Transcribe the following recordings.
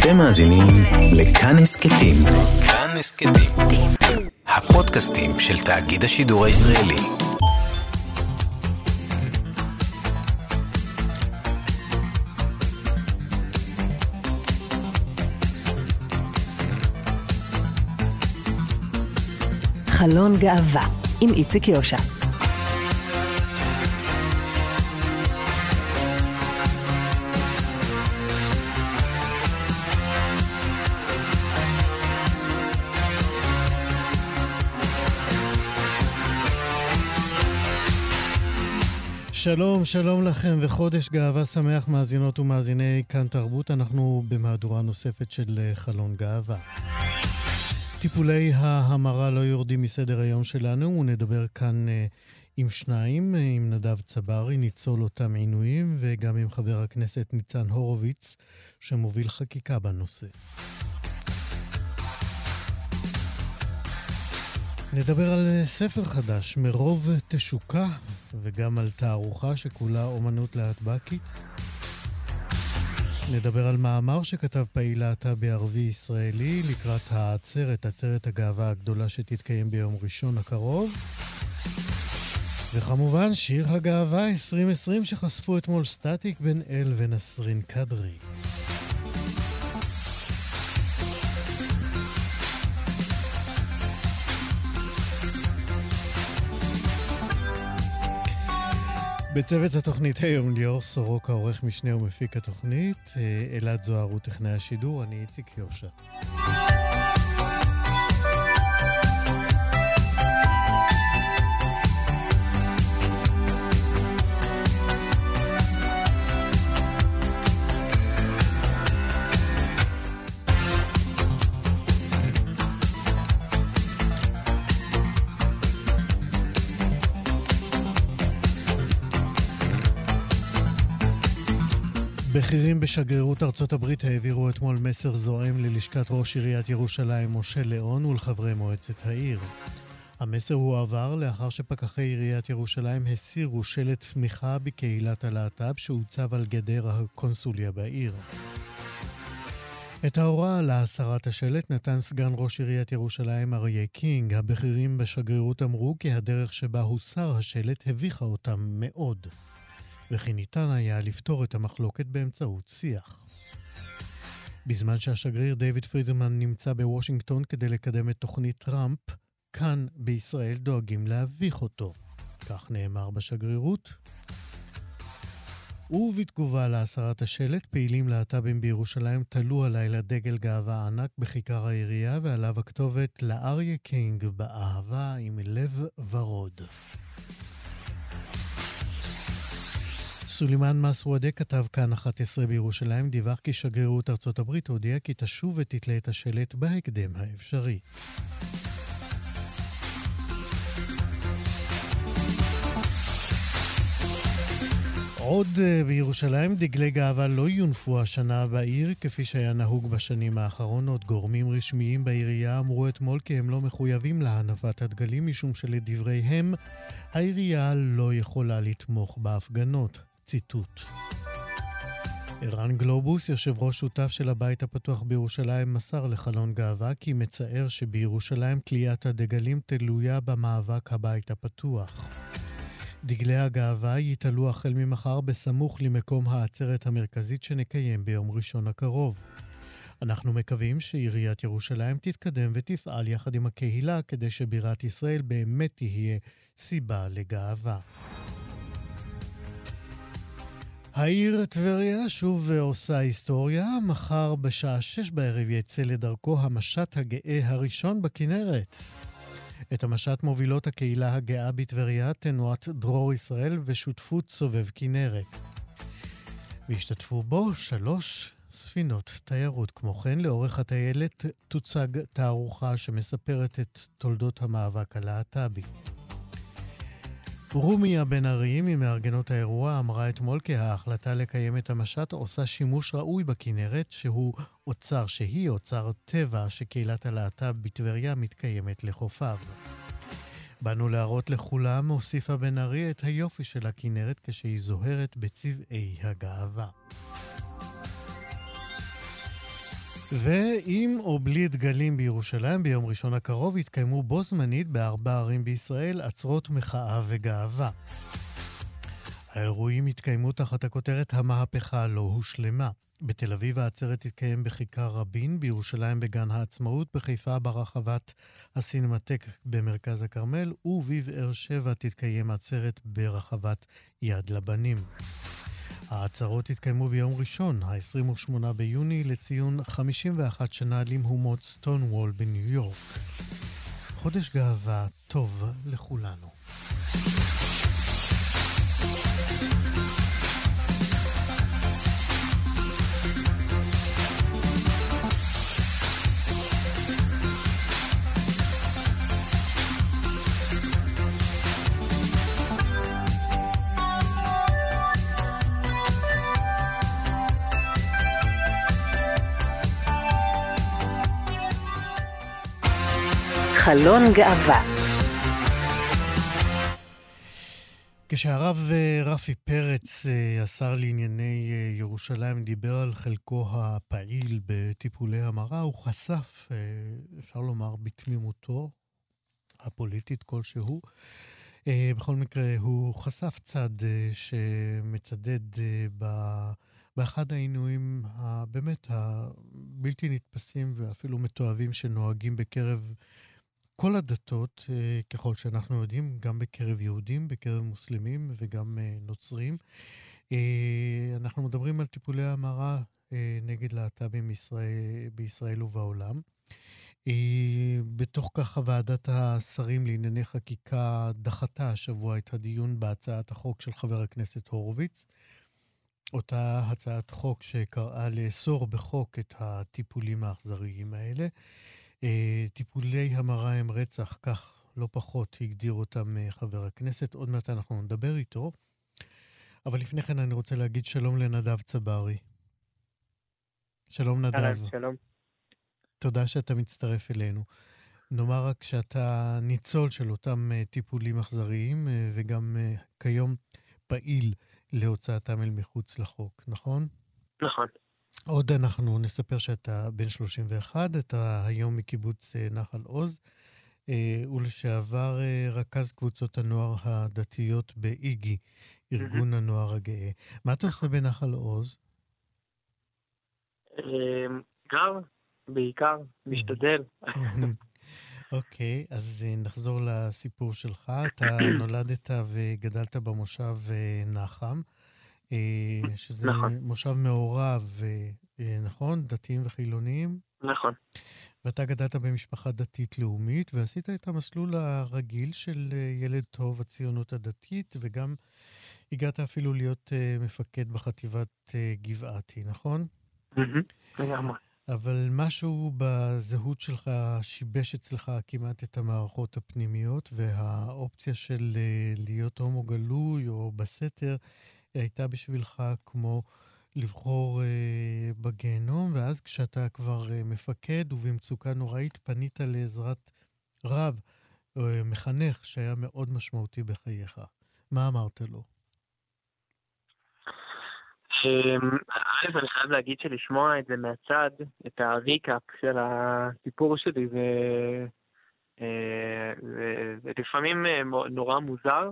אתם מאזינים לכאן הסכתים. כאן הסכתים. הפודקאסטים של תאגיד השידור הישראלי. חלון גאווה עם איציק יושע. שלום, שלום לכם וחודש גאווה שמח מאזינות ומאזיני כאן תרבות. אנחנו במהדורה נוספת של אה, חלון גאווה. טיפולי ההמרה לא יורדים מסדר היום שלנו, ונדבר כאן uh, עם שניים, uh, עם נדב צברי, ניצול אותם עינויים, וגם עם חבר הכנסת ניצן הורוביץ, שמוביל חקיקה בנושא. נדבר על ספר חדש, מרוב תשוקה, וגם על תערוכה שכולה אומנות להטבקית. נדבר על מאמר שכתב פעיל להט"בי ערבי ישראלי לקראת העצרת, עצרת הגאווה הגדולה שתתקיים ביום ראשון הקרוב. וכמובן, שיר הגאווה 2020 שחשפו אתמול סטטיק בן אל ונסרין קדרי. בצוות התוכנית היום ליאור סורוקה, עורך משנה ומפיק התוכנית, אה, אלעד זוהר הוא טכנאי השידור, אני איציק יושע. בכירים בשגרירות ארצות הברית העבירו אתמול מסר זועם ללשכת ראש עיריית ירושלים משה ליאון ולחברי מועצת העיר. המסר הועבר לאחר שפקחי עיריית ירושלים הסירו שלט תמיכה בקהילת הלהט"ב שהוצב על גדר הקונסוליה בעיר. את ההוראה להסרת השלט נתן סגן ראש עיריית ירושלים אריה קינג. הבכירים בשגרירות אמרו כי הדרך שבה הוסר השלט הביכה אותם מאוד. וכי ניתן היה לפתור את המחלוקת באמצעות שיח. בזמן שהשגריר דיוויד פרידמן נמצא בוושינגטון כדי לקדם את תוכנית טראמפ, כאן בישראל דואגים להביך אותו. כך נאמר בשגרירות. ובתגובה להסרת השלט, פעילים להט"בים בירושלים תלו הלילה דגל גאווה ענק בכיכר העירייה ועליו הכתובת לאריה קינג באהבה עם לב ורוד. סולימאן מסוודה כתב כאן 11 בירושלים, דיווח כי שגרירות ארצות הברית הודיעה כי תשוב ותתלה את השלט בהקדם האפשרי. עוד uh, בירושלים דגלי גאווה לא יונפו השנה בעיר כפי שהיה נהוג בשנים האחרונות. גורמים רשמיים בעירייה אמרו אתמול כי הם לא מחויבים להנפת הדגלים משום שלדבריהם העירייה לא יכולה לתמוך בהפגנות. ציטוט. ערן גלובוס, יושב ראש שותף של הבית הפתוח בירושלים, מסר לחלון גאווה כי מצער שבירושלים תליית הדגלים תלויה במאבק הבית הפתוח. דגלי הגאווה ייתלו החל ממחר בסמוך למקום העצרת המרכזית שנקיים ביום ראשון הקרוב. אנחנו מקווים שעיריית ירושלים תתקדם ותפעל יחד עם הקהילה כדי שבירת ישראל באמת תהיה סיבה לגאווה. העיר טבריה שוב עושה היסטוריה. מחר בשעה שש בערב יצא לדרכו המשט הגאה הראשון בכנרת. את המשט מובילות הקהילה הגאה בטבריה, תנועת דרור ישראל ושותפות סובב כנרת. והשתתפו בו שלוש ספינות תיירות. כמו כן, לאורך הטיילת תוצג תערוכה שמספרת את תולדות המאבק הלהט"בי. רומיה בן ארי, ממארגנות האירוע, אמרה אתמול כי ההחלטה לקיים את המשט עושה שימוש ראוי בכנרת, שהוא אוצר, שהיא אוצר טבע שקהילת הלהט"ב בטבריה מתקיימת לחופיו. באנו להראות לכולם, הוסיפה בן ארי, את היופי של הכנרת כשהיא זוהרת בצבעי הגאווה. ועם או בלי דגלים בירושלים ביום ראשון הקרוב יתקיימו בו זמנית בארבע ערים בישראל עצרות מחאה וגאווה. האירועים יתקיימו תחת הכותרת "המהפכה לא הושלמה". בתל אביב העצרת תתקיים בכיכר רבין, בירושלים בגן העצמאות, בחיפה ברחבת הסינמטק במרכז הכרמל, ובבאר שבע תתקיים עצרת ברחבת יד לבנים. העצרות יתקיימו ביום ראשון, ה-28 ביוני, לציון 51 שנה למהומות סטון וול בניו יורק. חודש גאווה טוב לכולנו. חלון גאווה. כשהרב אה, רפי פרץ, אה, השר לענייני אה, ירושלים, דיבר על חלקו הפעיל בטיפולי המרה, הוא חשף, אפשר לומר, בתמימותו הפוליטית כלשהו. בכל מקרה, הוא חשף צד שמצדד ב... באחד העינויים הבאמת הבלתי נתפסים ואפילו מתועבים שנוהגים בקרב כל הדתות, אה, ככל שאנחנו יודעים, גם בקרב יהודים, בקרב מוסלמים וגם אה, נוצרים. אה, אנחנו מדברים על טיפולי המרה נגד להט"בים בישראל ובעולם. בתוך כך, ועדת השרים לענייני חקיקה דחתה השבוע את הדיון בהצעת החוק של חבר הכנסת הורוביץ. אותה הצעת חוק שקראה לאסור בחוק את הטיפולים האכזריים האלה. אה, טיפולי המרה הם רצח, כך לא פחות הגדיר אותם אה, חבר הכנסת. עוד מעט אנחנו נדבר איתו. אבל לפני כן אני רוצה להגיד שלום לנדב צברי. שלום נדב. שלום. תודה שאתה מצטרף אלינו. נאמר רק שאתה ניצול של אותם uh, טיפולים אכזריים וגם כיום פעיל להוצאתם אל מחוץ לחוק, נכון? נכון. עוד אנחנו נספר שאתה בן 31, אתה היום מקיבוץ אה, נחל עוז, אה, ולשעבר אה, רכז קבוצות הנוער הדתיות באיגי, ארגון הנוער הגאה. מה אתה עושה בנחל עוז? גר, בעיקר, משתדל. אוקיי, אז נחזור לסיפור שלך. אתה נולדת וגדלת במושב נחם. אה, שזה נכון. מושב מעורב, אה, נכון? דתיים וחילוניים? נכון. ואתה גדלת במשפחה דתית-לאומית, ועשית את המסלול הרגיל של אה, ילד טוב, הציונות הדתית, וגם הגעת אפילו להיות מפקד בחטיבת גבעתי, נכון? לגמרי. אבל משהו בזהות שלך שיבש אצלך כמעט את המערכות הפנימיות, והאופציה של להיות הומו גלוי או בסתר הייתה בשבילך כמו לבחור אה, בגיהנום, ואז כשאתה כבר אה, מפקד ובמצוקה נוראית, פנית לעזרת רב, אה, מחנך, שהיה מאוד משמעותי בחייך. מה אמרת לו? אמ, א', אני חייב להגיד שלשמוע את זה מהצד, את הריקאפ של הסיפור שלי, זה, אה, זה, זה לפעמים אה, נורא מוזר.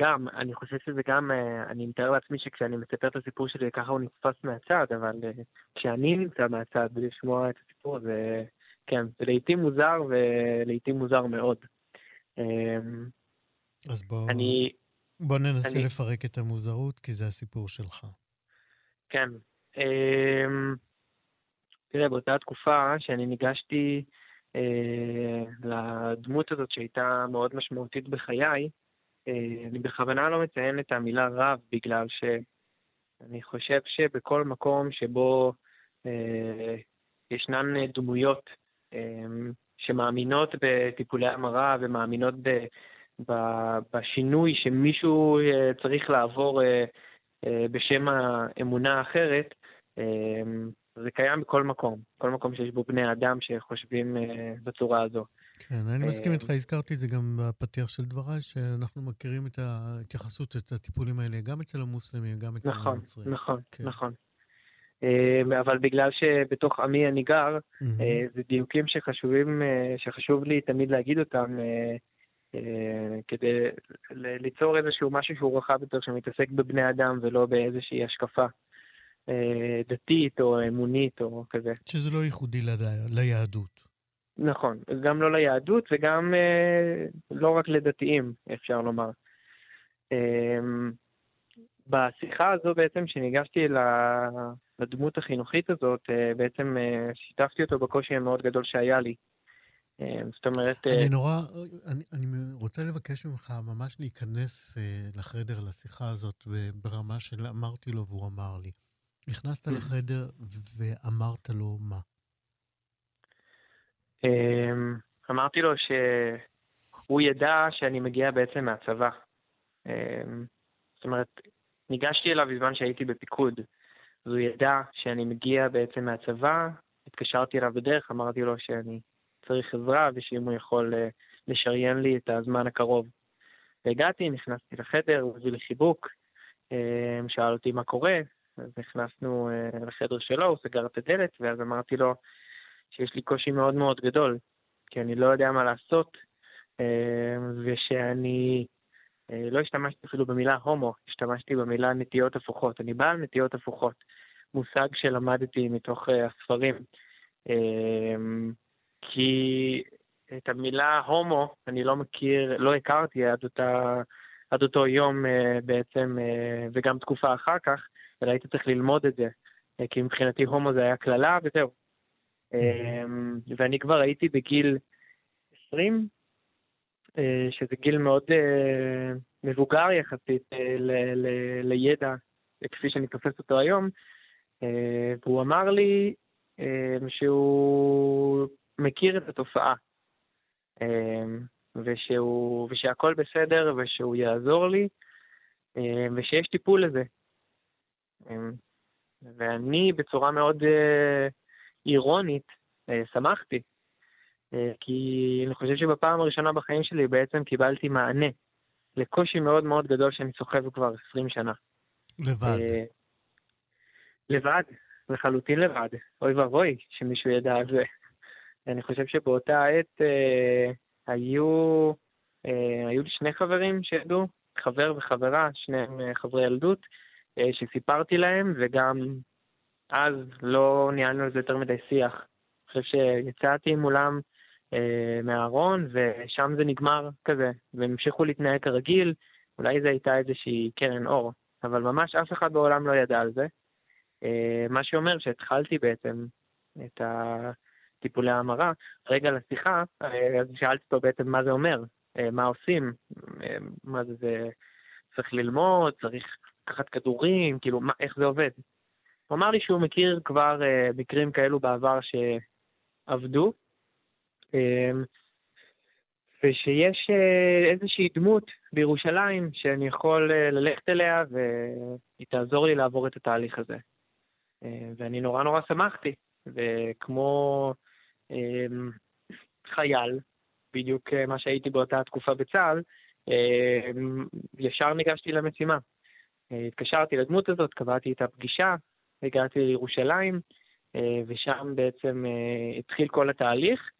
גם, אני חושב שזה גם, אה, אני מתאר לעצמי שכשאני מספר את הסיפור שלי ככה הוא נתפס מהצד, אבל אה, כשאני נמצא מהצד ולשמוע את הסיפור זה, כן, זה לעיתים מוזר ולעיתים מוזר מאוד. אמ, אז בוא, אני, בוא ננסה אני, לפרק את המוזרות, כי זה הסיפור שלך. כן. אמ, תראה, באותה תקופה שאני ניגשתי אה, לדמות הזאת שהייתה מאוד משמעותית בחיי, אני בכוונה לא מציין את המילה רב, בגלל שאני חושב שבכל מקום שבו אה, ישנן דמויות אה, שמאמינות בטיפולי המרה ומאמינות ב, ב, בשינוי שמישהו אה, צריך לעבור אה, אה, בשם האמונה האחרת, אה, זה קיים בכל מקום, כל מקום שיש בו בני אדם שחושבים אה, בצורה הזו. כן, אני מסכים איתך, הזכרתי את זה גם בפתיח של דבריי, שאנחנו מכירים את ההתייחסות, את הטיפולים האלה, גם אצל המוסלמים, גם אצל נכון, הנוצרים. נכון, כן. נכון. אה, אבל בגלל שבתוך עמי אני גר. אה, זה דיוקים שחשובים, אה, שחשוב לי תמיד להגיד אותם, אה, אה, כדי ליצור איזשהו משהו שהוא רחב יותר, שמתעסק בבני אדם ולא באיזושהי השקפה אה, דתית או אמונית או כזה. שזה לא ייחודי ליהדות. נכון, גם לא ליהדות וגם אה, לא רק לדתיים, אפשר לומר. אה, בשיחה הזו בעצם, כשניגשתי ל- לדמות החינוכית הזאת, אה, בעצם אה, שיתפתי אותו בקושי המאוד גדול שהיה לי. אה, זאת אומרת, אני נורא, אני, אני רוצה לבקש ממך ממש להיכנס לחדר, לשיחה הזאת, ברמה של אמרתי לו והוא אמר לי. נכנסת לחדר ואמרת לו מה? אמ, אמרתי לו שהוא ידע שאני מגיע בעצם מהצבא. אמ, זאת אומרת, ניגשתי אליו בזמן שהייתי בפיקוד, אז הוא ידע שאני מגיע בעצם מהצבא, התקשרתי אליו בדרך, אמרתי לו שאני צריך עזרה ושאם הוא יכול אה, לשריין לי את הזמן הקרוב. והגעתי, נכנסתי לחדר, הוא הביא לי חיבוק, אמ, שאל אותי מה קורה, אז נכנסנו אה, לחדר שלו, הוא סגר את הדלת, ואז אמרתי לו, שיש לי קושי מאוד מאוד גדול, כי אני לא יודע מה לעשות, אה, ושאני אה, לא השתמשתי אפילו במילה הומו, השתמשתי במילה נטיות הפוכות. אני בעל נטיות הפוכות, מושג שלמדתי מתוך אה, הספרים. כי את המילה הומו אני לא מכיר, לא הכרתי עד, אותה, עד אותו יום בעצם, וגם תקופה אחר כך, אלא הייתי צריך ללמוד את זה. כי מבחינתי הומו זה היה קללה וזהו. אמ, ואני כבר הייתי בגיל 20, אה, שזה גיל מאוד אה, מבוגר יחסית אה, ל- ל- לידע, כפי שאני תופס אותו היום, והוא אמר לי אה, שהוא מכיר את התופעה, אה, ושהוא, ושהכול בסדר ושהוא יעזור לי, ושיש טיפול לזה. ואני בצורה מאוד אירונית אה, שמחתי, אה, כי אני חושב שבפעם הראשונה בחיים שלי בעצם קיבלתי מענה לקושי מאוד מאוד גדול שאני סוחב כבר 20 שנה. לבד. אה, לבד, לחלוטין לבד. אוי ואבוי שמישהו ידע על זה. אני חושב שבאותה עת אה, היו, אה, היו לי שני חברים שידעו, חבר וחברה, שניהם אה, חברי ילדות, אה, שסיפרתי להם, וגם אז לא ניהלנו על זה יותר מדי שיח. אני חושב שיצאתי מולם אה, מהארון, ושם זה נגמר כזה, והם המשיכו להתנהג כרגיל, אולי זו הייתה איזושהי קרן אור, אבל ממש אף אחד בעולם לא ידע על זה. אה, מה שאומר שהתחלתי בעצם את הטיפולי ההמרה. רגע לשיחה, אה, אז שאלתי אותו בעצם מה זה אומר, אה, מה עושים, אה, מה זה, זה צריך ללמוד, צריך לקחת כדורים, כאילו, מה, איך זה עובד. הוא אמר לי שהוא מכיר כבר אה, מקרים כאלו בעבר שעבדו, אה, ושיש אה, איזושהי דמות בירושלים שאני יכול אה, ללכת אליה והיא תעזור לי לעבור את התהליך הזה. אה, ואני נורא נורא שמחתי, וכמו אה, חייל, בדיוק אה, מה שהייתי באותה תקופה בצה"ל, אה, ישר ניגשתי למשימה. התקשרתי לדמות הזאת, קבעתי איתה פגישה, הגעתי לירושלים, אה, ושם בעצם אה, התחיל כל התהליך.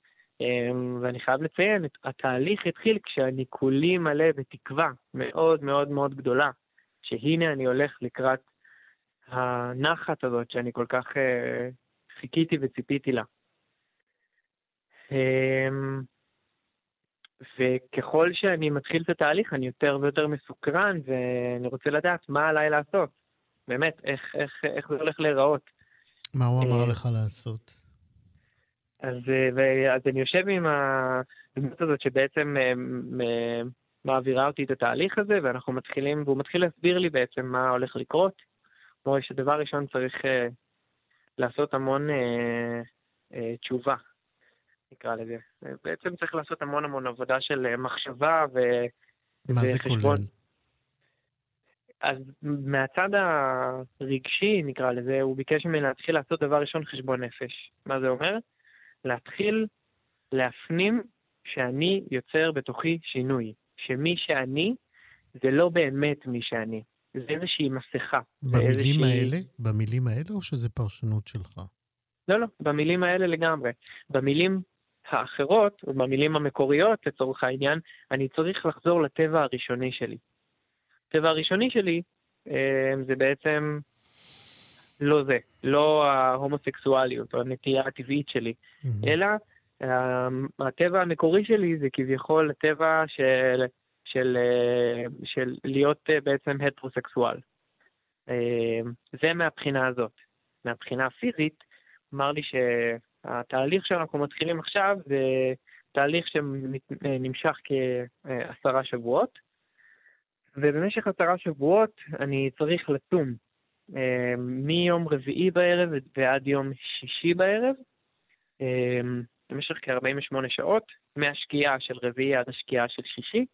אה, ואני חייב לציין, התהליך התחיל כשאני כולי מלא בתקווה מאוד מאוד מאוד גדולה, שהנה אני הולך לקראת הנחת הזאת שאני כל כך חיכיתי וציפיתי לה. וככל שאני מתחיל את התהליך, אני יותר ויותר מסוקרן, ואני רוצה לדעת מה עליי לעשות. באמת, איך, איך, איך זה הולך להיראות. מה הוא אמר אה, לך לעשות? אז, אה, ו- אז אני יושב עם הדמות הזאת שבעצם אה, מעבירה אותי את התהליך הזה, ואנחנו מתחילים, והוא מתחיל להסביר לי בעצם מה הולך לקרות. כמו שדבר ראשון צריך לעשות המון תשובה, נקרא לזה. בעצם צריך לעשות המון המון עבודה של מחשבה ו... מה זה. כולל? אז מהצד הרגשי, נקרא לזה, הוא ביקש ממני להתחיל לעשות דבר ראשון חשבון נפש. מה זה אומר? להתחיל להפנים שאני יוצר בתוכי שינוי. שמי שאני זה לא באמת מי שאני. זה איזושהי מסכה. במילים איזושהי... האלה? במילים האלה או שזה פרשנות שלך? לא, לא, במילים האלה לגמרי. במילים האחרות, או במילים המקוריות לצורך העניין, אני צריך לחזור לטבע הראשוני שלי. הטבע הראשוני שלי אה, זה בעצם לא זה, לא ההומוסקסואליות או הנטייה הטבעית שלי, Mhm. אלא אה, הטבע המקורי שלי זה כביכול הטבע של, של, אה, של להיות בעצם הטרוסקסואל. זה מהבחינה הזאת. מהבחינה הפיזית, אמר לי שהתהליך שאנחנו מתחילים עכשיו זה תהליך שנמשך כעשרה שבועות, ובמשך עשרה שבועות אני צריך לצום אה, מיום רביעי בערב ועד יום שישי בערב, אה, במשך כ-48 שעות, מהשקיעה של רביעי עד השקיעה של שישי,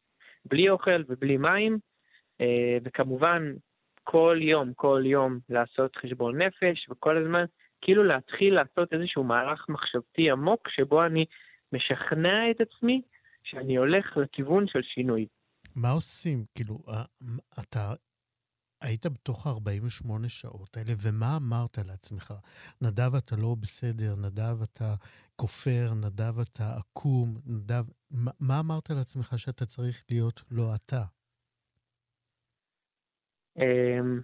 בלי אוכל ובלי מים, אה, וכמובן כל יום, כל יום לעשות חשבון נפש, וכל הזמן כאילו להתחיל לעשות איזשהו מהלך מחשבתי עמוק, שבו אני משכנע את עצמי שאני הולך לכיוון של שינוי. מה עושים? כאילו, אה, אתה היית בתוך ה-48 שעות האלה, ומה אמרת לעצמך? נדב, אתה לא בסדר, נדב, אתה כופר, נדב, אתה עקום, נדב... מה, מה אמרת לעצמך שאתה צריך להיות לא אתה? אמ,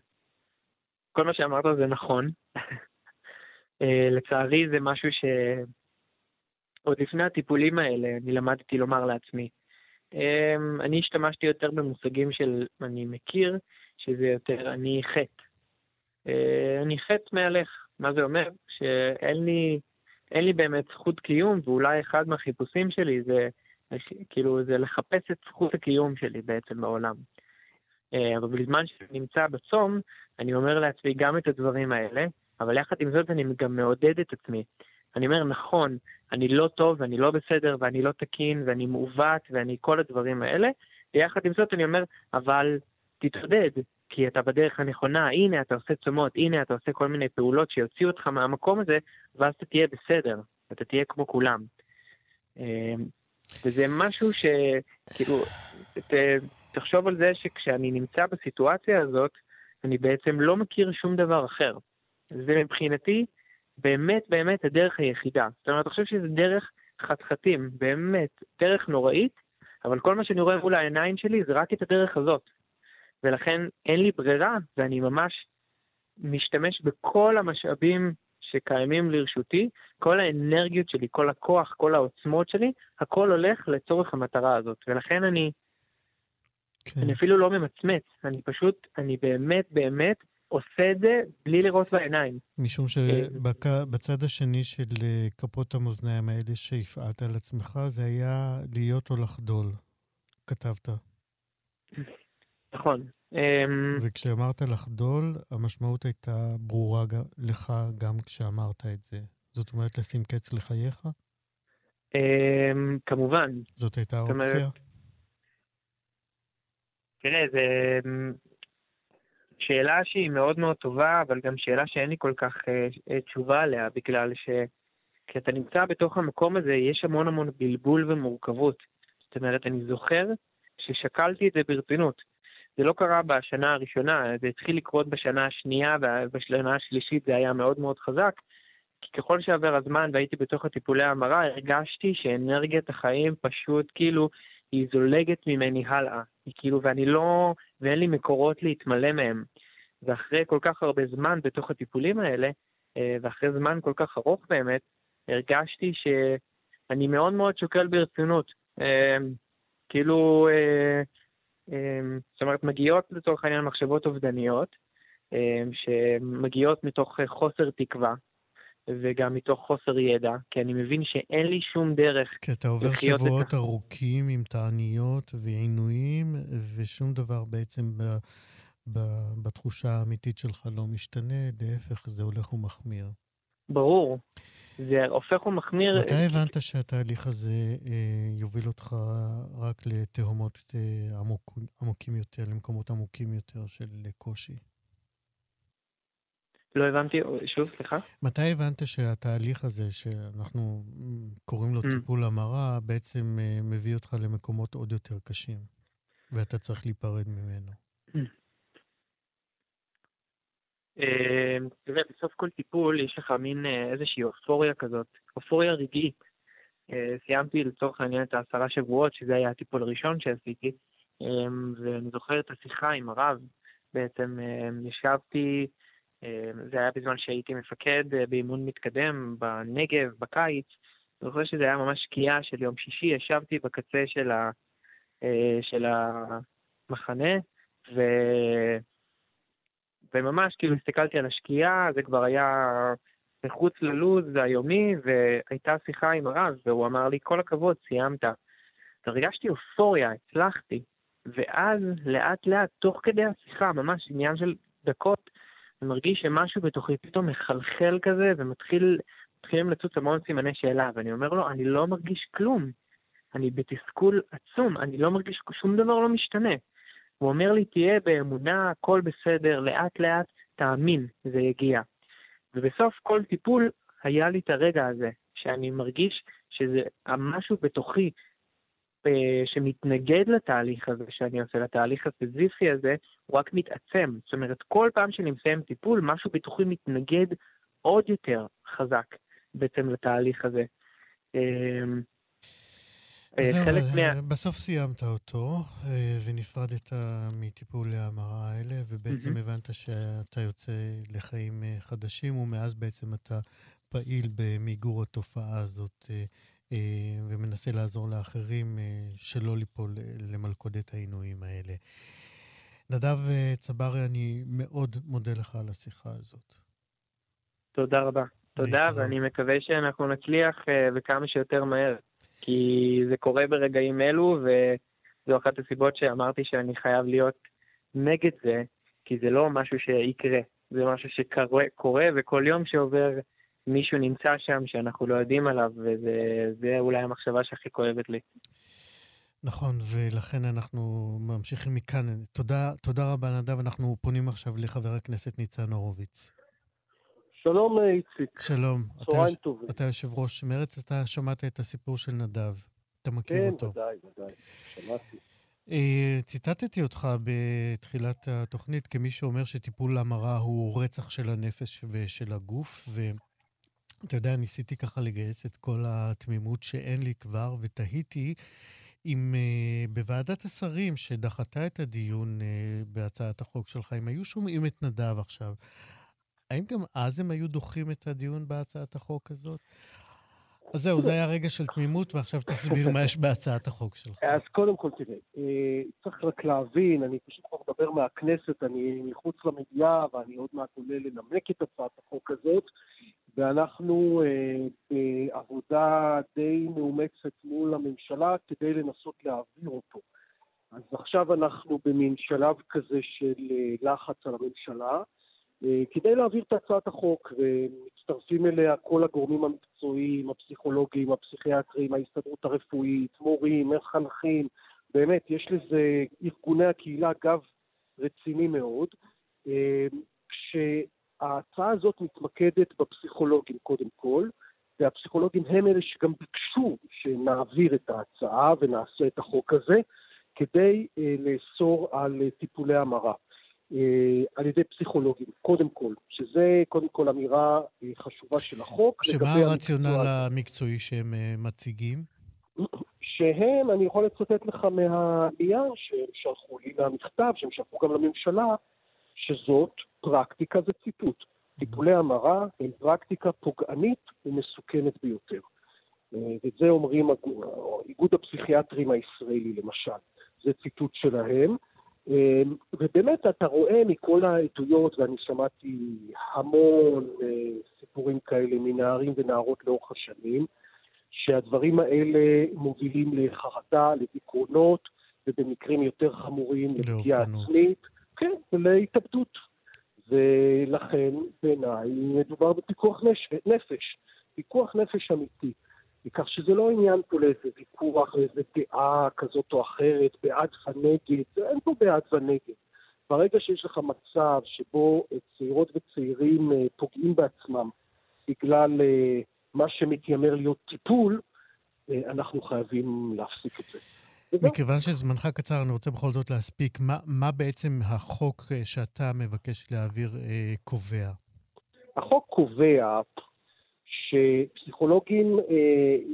כל מה שאמרת זה נכון. אה, לצערי זה משהו שעוד לפני הטיפולים האלה אני למדתי לומר לעצמי. אמ, אני השתמשתי יותר במושגים של אני מכיר, שזה יותר אני חטא. אה, אני חטא מהלך. מה זה אומר? שאין לי, אין לי באמת זכות קיום, ואולי אחד מהחיפושים שלי זה כאילו זה לחפש את זכות הקיום שלי בעצם בעולם. אה, אבל בזמן שאני נמצא בצום, אני אומר לעצמי גם את הדברים האלה, אבל יחד עם זאת אני גם מעודד את עצמי. אני אומר, נכון, אני לא טוב ואני לא בסדר ואני לא תקין ואני מעוות ואני כל הדברים האלה, ויחד עם זאת אני אומר, אבל תתעודד, כי אתה בדרך הנכונה, הנה אתה עושה צומות, הנה אתה עושה כל מיני פעולות שיוציאו אותך מהמקום הזה, ואז אתה תהיה בסדר, אתה תהיה כמו כולם. אה, וזה משהו שכאילו, ת, תחשוב על זה שכשאני נמצא בסיטואציה הזאת, אני בעצם לא מכיר שום דבר אחר. זה מבחינתי באמת באמת הדרך היחידה. זאת אומרת, אני חושב שזה דרך חתחתים, באמת, דרך נוראית, אבל כל מה שאני רואה מול העיניים שלי זה רק את הדרך הזאת. ולכן אין לי ברירה, ואני ממש משתמש בכל המשאבים שקיימים לרשותי, כל האנרגיות שלי, כל הכוח, כל העוצמות שלי, הכל הולך לצורך המטרה הזאת. ולכן אני, כן. אני אפילו לא ממצמץ, אני פשוט, אני באמת באמת עושה את זה בלי לראות בעיניים. משום שבצד השני של אה, כפות המאזניים האלה שהפעלת על עצמך, זה היה להיות או לחדול, כתבת. נכון. אמ, וכשאמרת לחדול, המשמעות הייתה ברורה לך גם כשאמרת את זה. זאת אומרת, לשים קץ לחייך? אמ, כמובן. זאת הייתה האופציה? תראה, זו שאלה שהיא מאוד מאוד טובה, אבל גם שאלה שאין לי כל כך אה, אה, תשובה עליה, בגלל שכשאתה נמצא בתוך המקום הזה, יש המון המון בלבול ומורכבות. זאת אומרת, אני זוכר ששקלתי את זה ברצינות. זה לא קרה בשנה הראשונה, זה התחיל לקרות בשנה השנייה, ובשנה השלישית זה היה מאוד מאוד חזק. כי ככל שעבר הזמן והייתי בתוך הטיפולי ההמרה, הרגשתי שאנרגיית החיים פשוט כאילו היא זולגת ממני הלאה. היא כאילו, ואני לא, ואין לי מקורות להתמלא מהם. ואחרי כל כך הרבה זמן בתוך הטיפולים האלה, אה, ואחרי זמן כל כך ארוך באמת, הרגשתי שאני מאוד מאוד שוקל ברצינות. אה, כאילו, אה, זאת אומרת, מגיעות לצורך העניין מחשבות אובדניות, שמגיעות מתוך חוסר תקווה, וגם מתוך חוסר ידע, כי אני מבין שאין לי שום דרך כי אתה עובר שבועות את ארוכים עם תעניות ועינויים, ושום דבר בעצם ב, ב, בתחושה האמיתית שלך לא משתנה, להפך, זה הולך ומחמיר. ברור. זה הופך ומחמיר. מתי הבנת שהתהליך הזה אה, יוביל אותך רק לתהומות אה, עמוק, עמוקים יותר, למקומות עמוקים יותר של קושי? לא הבנתי, שוב, סליחה. מתי הבנת שהתהליך הזה, שאנחנו קוראים לו Mm. טיפול המרה, בעצם אה, מביא אותך למקומות עוד יותר קשים, ואתה צריך להיפרד ממנו? תראה, בסוף כל טיפול יש לך מין איזושהי אופוריה כזאת, אופוריה רגעית. סיימתי לצורך העניין את העשרה שבועות, שזה היה הטיפול הראשון שעשיתי, ואני זוכר את השיחה עם הרב, בעצם ישבתי, זה היה בזמן שהייתי מפקד באימון מתקדם בנגב, בקיץ, אני זוכר שזה היה ממש שקיעה של יום שישי, ישבתי בקצה של, ה, אה, של המחנה, ו... וממש כאילו הסתכלתי על השקיעה, זה כבר היה מחוץ ללו"ז היומי, והייתה שיחה עם הרב, והוא אמר לי, כל הכבוד, סיימת. הרגשתי אופוריה, הצלחתי. ואז לאט לאט, תוך כדי השיחה, ממש עניין של דקות, אני מרגיש שמשהו בתוכי פתאום מחלחל כזה, ומתחיל מתחילים לצוץ המון סימני שאלה, ואני אומר לו, אני לא מרגיש כלום. אני בתסכול עצום, אני לא מרגיש, שום דבר לא משתנה. הוא אומר לי, תהיה באמונה, הכל בסדר, לאט לאט תאמין, זה יגיע. ובסוף כל טיפול היה לי את הרגע הזה, שאני מרגיש שזה משהו בתוכי שמתנגד לתהליך הזה שאני עושה, לתהליך הספציפי הזה, הוא רק מתעצם. זאת אומרת, כל פעם שאני מסיים טיפול, משהו בתוכי מתנגד עוד יותר חזק. בעצם לתהליך הזה. אמ, אה, זהו, חלק מה... אה, בסוף סיימת אותו, אה, ונפרדת מטיפולי ההמרה האלה, ובעצם mm-hmm. הבנת שאתה יוצא לחיים חדשים, ומאז בעצם אתה פעיל במיגור התופעה הזאת, ומנסה לעזור לאחרים שלא ליפול למלכודת העינויים האלה. נדב צברי, אני מאוד מודה לך על השיחה הזאת. תודה רבה. תודה, ואני מקווה שאנחנו נצליח וכמה שיותר מהר, כי זה קורה ברגעים אלו, וזו אחת הסיבות שאמרתי שאני חייב להיות נגד זה, כי זה לא משהו שיקרה, זה משהו שקורה, וכל יום שעובר מישהו נמצא שם שאנחנו לא יודעים עליו, וזה אולי המחשבה שהכי כואבת לי. נכון, ולכן אנחנו ממשיכים מכאן. תודה, תודה רבה, נדב. אנחנו פונים עכשיו לחבר הכנסת ניצן הורוביץ. שלום אה, איציק. שלום. צהריים טובים. אתה יושב ראש מרצ, אתה שמעת את הסיפור של נדב. אתה מכיר כן, אותו. כן, ודאי, ודאי. שמעתי. אה, ציטטתי אותך בתחילת התוכנית כמי שאומר שטיפול המרה הוא רצח של הנפש ושל הגוף, ואתה יודע, ניסיתי ככה לגייס את כל התמימות שאין לי כבר, ותהיתי אם uh, בוועדת השרים שדחתה את הדיון uh, בהצעת החוק שלך, אם היו שומעים את נדב עכשיו, האם גם אז הם היו דוחים את הדיון בהצעת החוק הזאת? אז זהו, זה היה רגע של תמימות, ועכשיו תסביר מה יש בהצעת החוק שלך. אז קודם כל, תראה, אה, צריך רק להבין, אני פשוט כבר מדבר מהכנסת, אני מחוץ למדיעה, ואני עוד מעט עולה לנמק את הצעת החוק הזאת, ואנחנו אה, בעבודה די מאומצת מול הממשלה כדי לנסות להעביר אותו. אז עכשיו אנחנו במין שלב כזה של אה, לחץ על הממשלה. אה, כדי להעביר את הצעת החוק, ומצטרפים אליה כל הגורמים המקצועיים, הפסיכולוגיים, הפסיכיאטרים, ההסתדרות הרפואית, מורים, מחנכים, באמת, יש לזה ארגוני הקהילה גב רציני מאוד, אה, שההצעה הזאת מתמקדת בפסיכולוגים קודם כל, והפסיכולוגים הם אלה שגם ביקשו שנעביר את ההצעה ונעשה את החוק הזה, כדי אה, לאסור על טיפולי המרה. אה, על ידי פסיכולוגים, קודם כל, שזה קודם כל אמירה אה, חשובה של החוק. שמה הרציונל המקצועי שהם אה, מציגים? שהם, אני יכול לצטט לך מהנייר שהם שלחו לי, מהמכתב שהם שלחו גם לממשלה, שזאת פרקטיקה, זה ציטוט. טיפולי המרה הם פרקטיקה פוגענית ומסוכנת ביותר. ואת זה אומרים איגוד הפסיכיאטרים הישראלי למשל. זה ציטוט שלהם. אמ, ובאמת אתה רואה מכל העדויות, ואני שמעתי המון אה, סיפורים כאלה מנערים ונערות לאורך השנים, שהדברים האלה מובילים לחרדה, לדיכאונות, ובמקרים יותר חמורים לפגיעה עצמית, כן, ולהתאבדות. ולכן בעיניי מדובר בפיקוח נפש, פיקוח נפש אמיתי. כך שזה לא עניין פה לאיזה ויכוח, לאיזה דעה כזאת או אחרת, בעד ונגד, אין פה בעד ונגד. ברגע שיש לך מצב שבו צעירות וצעירים אה, פוגעים בעצמם בגלל אה, מה שמתיימר להיות טיפול, אה, אנחנו חייבים להפסיק את זה. מכיוון שזמנך קצר, אני רוצה בכל זאת להספיק. מה, מה בעצם החוק אה, שאתה מבקש להעביר אה, קובע? החוק קובע שפסיכולוגים אה,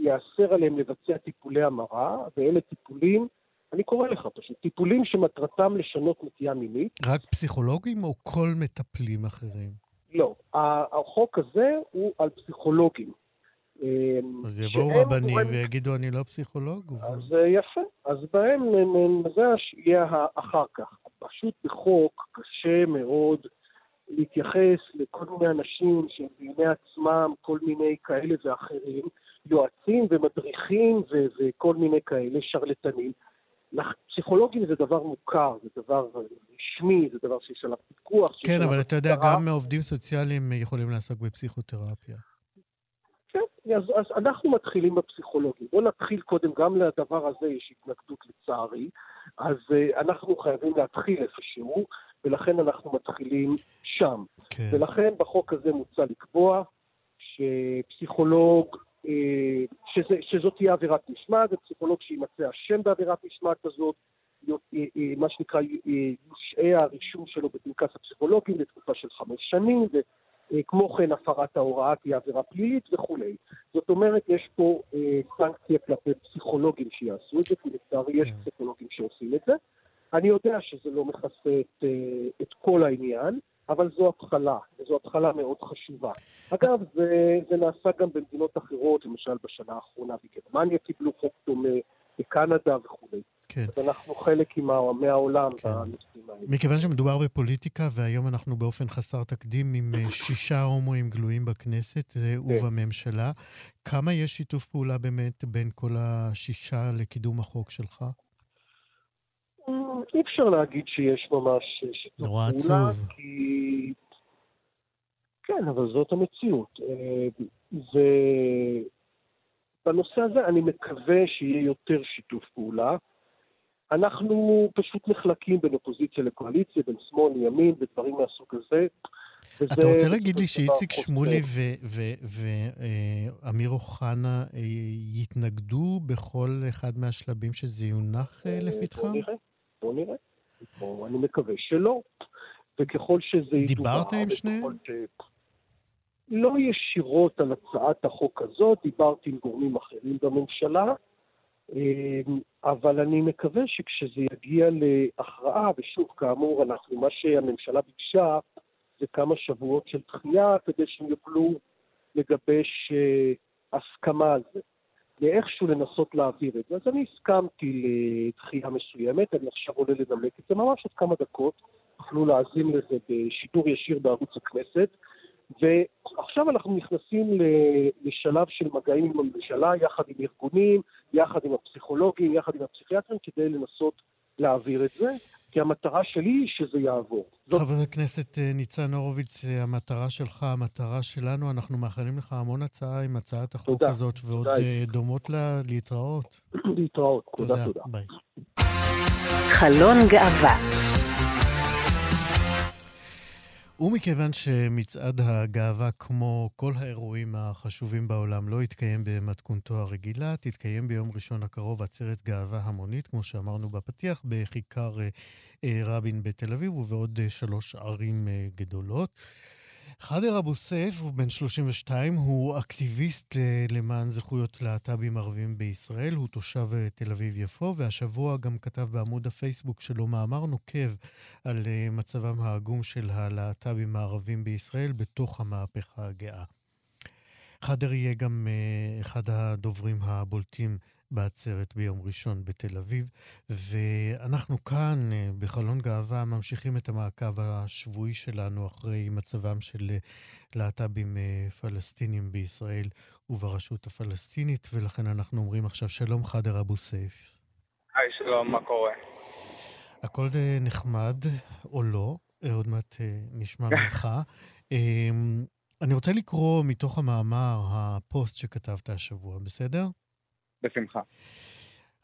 ייאסר עליהם לבצע טיפולי המרה, ואלה טיפולים, אני קורא לך פשוט, טיפולים שמטרתם לשנות נטייה מינית. רק פסיכולוגים או כל מטפלים אחרים? לא, החוק הזה הוא על פסיכולוגים. אה, אז יבואו רבנים גורם- ויגידו, אני לא פסיכולוג. ו- אז אה, יפה, אז בהם זה יהיה אחר כך. פשוט בחוק קשה מאוד להתייחס לכל מיני אנשים שהם בעיני עצמם כל מיני כאלה ואחרים, יועצים ומדריכים ו- וכל מיני כאלה, שרלטנים. פסיכולוגים זה דבר מוכר, זה דבר רשמי, זה דבר שיש עליו פיקוח. כן, אבל אתה יודע. גם עובדים סוציאליים יכולים לעסוק בפסיכותרפיה. כן, אז, אז אנחנו מתחילים בפסיכולוגים. בואו נתחיל קודם, גם לדבר הזה יש התנגדות לצערי, אז uh, אנחנו חייבים להתחיל איפשהו, ולכן אנחנו מתחילים שם. כן. ולכן בחוק הזה מוצע לקבוע שפסיכולוג, אה, שזה, שזאת תהיה עבירת משמעת, ופסיכולוג שימצא אשם בעבירת משמעת יות- אה, אה, מה שנקרא, יושעה הרישום שלו בפנקס הפסיכולוגים לתקופה של חמש שנים, וכמו כן הפרת ההוראה תהיה עבירה פלילית וכולי. זאת אומרת, יש פה סנקציה כלפי פסיכולוגים שיעשו את זה, כי לצערי יש כן. פסיכולוגים שעושים את זה. אני יודע שזה לא מכסה את, אה, את כל העניין, אבל זו התחלה, וזו התחלה מאוד חשובה. אגב, זה, זה נעשה גם במדינות אחרות, למשל בשנה האחרונה בגרמניה קיבלו חוק דומה, בקנדה וכולי. כן. אז אנחנו חלק עם מהעולם כן. בנושאים האלה. מכיוון שמדובר בפוליטיקה, והיום אנחנו באופן חסר תקדים עם אה, שישה הומואים גלויים בכנסת אה, ובממשלה, כמה יש שיתוף פעולה באמת בין כל השישה לקידום החוק שלך? אי אפשר להגיד שיש ממש שיתוף נורא פעולה, עצוב. כי... כן, אבל זאת המציאות. אה, ובנושא הזה אני מקווה שיהיה יותר שיתוף פעולה. אנחנו פשוט נחלקים בין אופוזיציה לקואליציה, בין שמאל לימין, ודברים מהסוג הזה. אתה רוצה להגיד לי שאיציק. שמולי ואמיר אוחנה אה, יתנגדו בכל אחד מהשלבים שזה יונח אה, לפתחם? נראה, נראה. בוא, אני מקווה שלא. וככל שזה ידובר... דיברת עם שניהם? ש... לא ישירות על הצעת החוק הזאת, דיברתי עם גורמים אחרים בממשלה, אמ, אבל אני מקווה שכשזה יגיע להכרעה, ושוב, כאמור, אנחנו, מה שהממשלה ביקשה זה כמה שבועות של דחייה כדי שהם יוכלו לגבש אה, הסכמה על זה. ואיכשהו לנסות להעביר את זה. אז אני הסכמתי לדחייה מסוימת, אני עכשיו עולה לנמק את זה ממש עוד כמה דקות, תוכלו להאזין לזה בשידור ישיר בערוץ הכנסת. ועכשיו אנחנו נכנסים לשלב של מגעים עם הממשלה, יחד עם ארגונים, יחד עם הפסיכולוגים, יחד עם הפסיכיאטרים, כדי לנסות להעביר את זה, כי המטרה שלי היא שזה יעבור. זאת חבר הכנסת אה, ניצן הורוביץ, אה, המטרה שלך, המטרה שלנו, אנחנו מאחלים לך המון הצעה עם הצעת החוק תודה. הזאת, ועוד תודה, אה, דומות לה להתראות. להתראות. תודה, תודה. ביי. חלון גאווה ומכיוון שמצעד הגאווה, כמו כל האירועים החשובים בעולם, לא יתקיים במתכונתו הרגילה, תתקיים ביום ראשון הקרוב עצרת גאווה המונית, כמו שאמרנו בפתיח, בכיכר אה, רבין בתל אביב ובעוד אה, שלוש ערים אה, גדולות. חאדר אבו סייף, הוא בן 32, הוא אקטיביסט למען זכויות להט"בים ערבים בישראל, הוא תושב אה, תל אביב-יפו, והשבוע גם כתב בעמוד הפייסבוק שלו מאמר נוקב על אה, מצבם העגום של הלהט"בים הערבים בישראל בתוך המהפכה הגאה. חאדר יהיה גם אה, אחד הדוברים הבולטים בעצרת ביום ראשון בתל אביב, ואנחנו כאן, אה, בחלון גאווה, ממשיכים את המעקב השבועי שלנו אחרי מצבם של אה, להט"בים אה, פלסטינים בישראל וברשות הפלסטינית, ולכן אנחנו אומרים עכשיו שלום חאדר אבו סייף. היי, שלום, מה קורה? הכל נחמד, או לא, עוד מעט נשמע ממך. אה, אני רוצה לקרוא מתוך המאמר, הפוסט שכתבת השבוע, בסדר? בשמחה.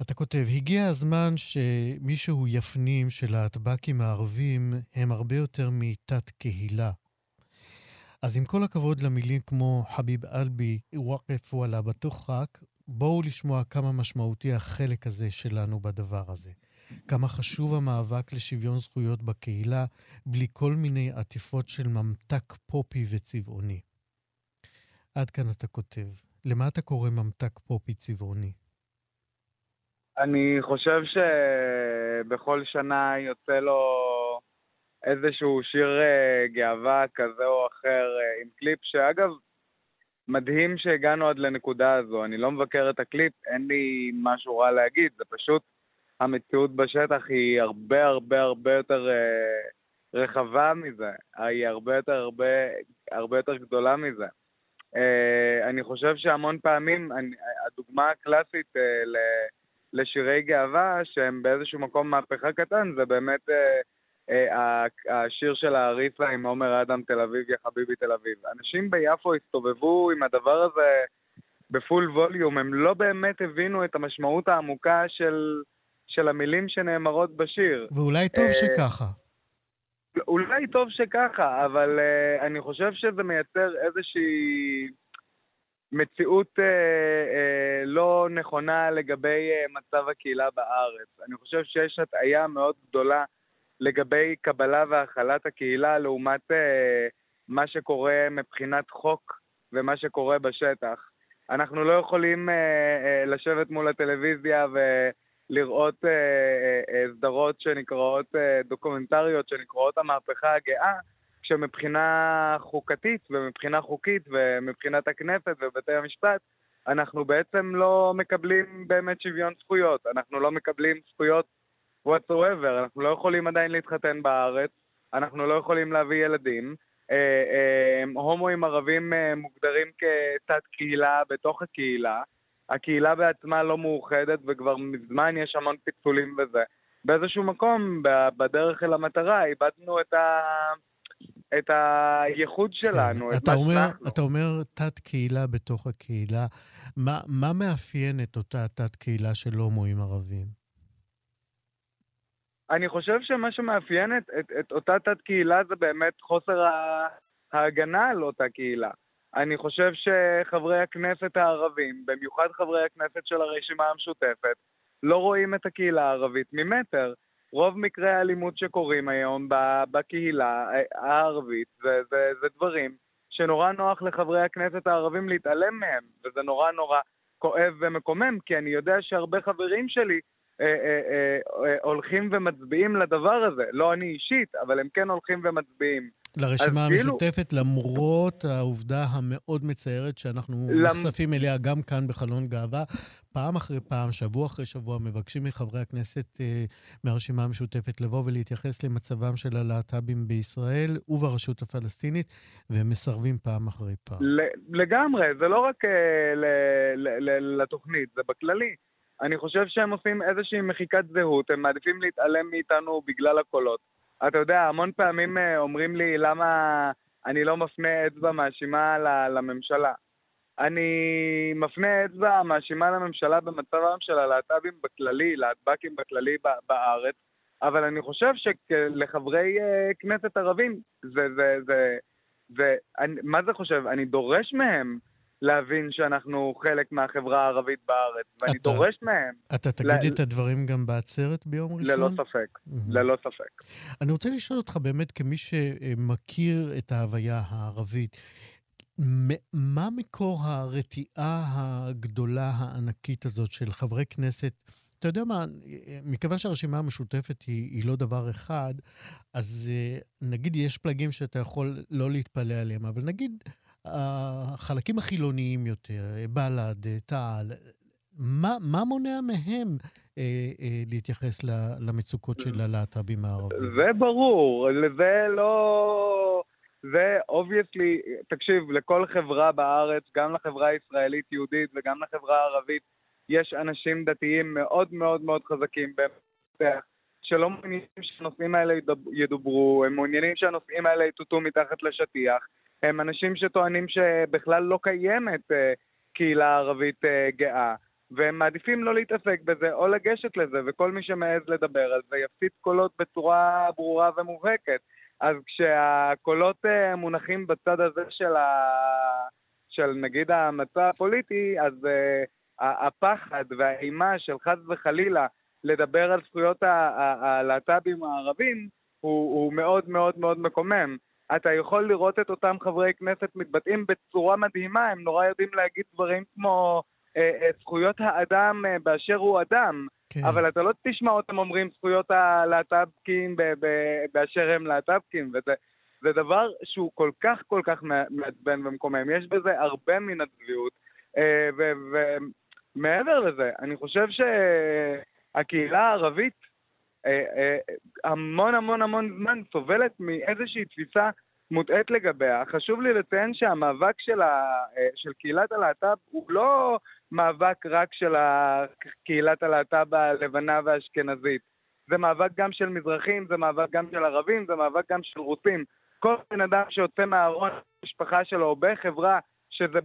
אתה כותב, הגיע הזמן שמישהו יפנים שלהטב"קים הערבים הם הרבה יותר מתת קהילה. אז עם כל הכבוד למילים כמו חביב אלבי, וואקף וואלה בתוכק, בואו לשמוע כמה משמעותי החלק הזה שלנו בדבר הזה. כמה חשוב המאבק לשוויון זכויות בקהילה, בלי כל מיני עטיפות של ממתק פופי וצבעוני. עד כאן אתה כותב. למה אתה קורא ממתק פופי צבעוני? אני חושב שבכל שנה יוצא לו איזשהו שיר אה, גאווה כזה או אחר אה, עם קליפ, שאגב, מדהים שהגענו עד לנקודה הזו. אני לא מבקר את הקליפ, אין לי משהו רע להגיד, זה פשוט המציאות בשטח היא הרבה הרבה הרבה יותר אה, רחבה מזה, היא הרבה יותר הרבה, הרבה יותר גדולה מזה. אה, אני חושב שהמון פעמים, אני, הדוגמה הקלאסית אה, לשירי גאווה, שהם באיזשהו מקום מהפכה קטן, זה באמת אה, השיר של האריסה עם עומר אדם, תל אביב, יא חביבי תל אביב. אנשים ביפו הסתובבו עם הדבר הזה בפול ווליום, הם לא באמת הבינו את המשמעות העמוקה של, של המילים שנאמרות בשיר. ואולי טוב שככה. אולי טוב שככה, אבל uh, אני חושב שזה מייצר איזושהי מציאות uh, uh, לא נכונה לגבי uh, מצב הקהילה בארץ. אני חושב שיש הטעיה מאוד גדולה לגבי קבלה והכלת הקהילה לעומת uh, מה שקורה מבחינת חוק ומה שקורה בשטח. אנחנו לא יכולים uh, uh, לשבת מול הטלוויזיה ו... לראות אה, אה, אה, סדרות שנקראות, אה, דוקומנטריות שנקראות המהפכה הגאה, כשמבחינה חוקתית ומבחינה חוקית ומבחינת הכנסת ובתי המשפט, אנחנו בעצם לא מקבלים באמת שוויון זכויות. אנחנו לא מקבלים זכויות whatsoever, אנחנו לא יכולים עדיין להתחתן בארץ, אנחנו לא יכולים להביא ילדים. אה, אה, הומואים ערבים אה, מוגדרים כתת קהילה בתוך הקהילה. הקהילה בעצמה לא מאוחדת וכבר מזמן יש המון פיצולים וזה. באיזשהו מקום, בדרך אל המטרה, איבדנו את, ה... את הייחוד שלנו. כן. אתה, אומר, אתה אומר תת-קהילה בתוך הקהילה. מה, מה מאפיין את אותה תת-קהילה של הומואים ערבים? אני חושב שמה שמאפיין את, את, את אותה תת-קהילה זה באמת חוסר ההגנה על אותה קהילה. אני חושב שחברי הכנסת הערבים, במיוחד חברי הכנסת של הרשימה המשותפת, לא רואים את הקהילה הערבית ממטר. רוב מקרי האלימות שקורים היום בקהילה הערבית זה, זה, זה דברים שנורא נוח לחברי הכנסת הערבים להתעלם מהם, וזה נורא נורא כואב ומקומם, כי אני יודע שהרבה חברים שלי אה, אה, אה, אה, הולכים ומצביעים לדבר הזה. לא אני אישית, אבל הם כן הולכים ומצביעים. לרשימה כאילו- המשותפת, כאילו... למרות העובדה המאוד מצערת שאנחנו למ... נחשפים אליה גם כאן בחלון גאווה, פעם אחרי פעם, שבוע אחרי שבוע, מבקשים מחברי הכנסת אה, מהרשימה המשותפת לבוא ולהתייחס למצבם של הלהט"בים בישראל וברשות הפלסטינית, והם מסרבים פעם אחרי פעם. לגמרי, זה לא רק אה, לתוכנית, זה בכללי. אני חושב שהם עושים איזושהי מחיקת זהות, הם מעדיפים להתעלם מאיתנו בגלל הקולות. אתה יודע, המון פעמים אה, אומרים לי למה אני לא מפנה אצבע מאשימה לממשלה. אני מפנה אצבע מאשימה לממשלה במצבם של הלהט"בים בכללי, להטב"קים בכללי בארץ, אבל אני חושב שלחברי אה, כנסת ערבים, זה, זה, זה, זה, אני, מה זה חושב? אני דורש מהם להבין שאנחנו חלק מהחברה הערבית בארץ, ואני אתה, דורש מהם... אתה תגיד ל... את הדברים גם בעצרת ביום ראשון? ללא ספק, mm-hmm. ללא ספק. אני רוצה לשאול אותך באמת, כמי שמכיר את ההוויה הערבית, מה מקור הרתיעה הגדולה, הענקית הזאת של חברי כנסת? אתה יודע מה, מכיוון שהרשימה המשותפת היא, היא לא דבר אחד, אז אה, נגיד יש פלגים שאתה יכול לא להתפלא עליהם, אבל נגיד החלקים החילוניים יותר, בל"ד, תע"ל, מה, מה מונע מהם אה, אה, להתייחס ל, למצוקות של הלהט"בים הערבים? זה ברור, זה לא... זה obviously, תקשיב, לכל חברה בארץ, גם לחברה הישראלית יהודית וגם לחברה הערבית, יש אנשים דתיים מאוד מאוד מאוד חזקים במפתח, שלא מעוניינים שהנושאים האלה ידוברו, הם מעוניינים שהנושאים האלה יטואטאו מתחת לשטיח. הם אנשים שטוענים שבכלל לא קיימת אה, קהילה ערבית אה, גאה, והם מעדיפים לא להתעסק בזה או לגשת לזה, וכל מי שמעז לדבר על זה יפסיד קולות בצורה ברורה ומובהקת. אז כשהקולות אה, מונחים בצד הזה של, ה... של נגיד המצע הפוליטי, אז הפחד והאימה של חס וחלילה לדבר על זכויות הלהט"בים הערבים הוא, הוא מאוד מאוד מאוד מקומם. אתה יכול לראות את אותם חברי כנסת מתבטאים בצורה מדהימה, הם נורא יודעים להגיד דברים כמו אה, אה, זכויות האדם אה, באשר הוא אדם, כן. אבל אתה לא תשמע אותם אומרים זכויות הלהט"בקים באשר הם להט"בקים, וזה זה דבר שהוא כל כך כל כך מעצבן ומקומם. יש בזה הרבה מן הצביעות, אה, ומעבר לזה, אני חושב שהקהילה הערבית המון המון המון זמן סובלת מאיזושהי תפיסה מוטעית לגביה. חשוב לי לציין שהמאבק של, ה, של קהילת הלהט"ב הוא לא מאבק רק של קהילת הלהט"ב הלבנה והאשכנזית. זה מאבק גם של מזרחים, זה מאבק גם של ערבים, זה מאבק גם של רוסים. כל בן אדם שיוצא מהארון, המשפחה שלו, או בחברה שזה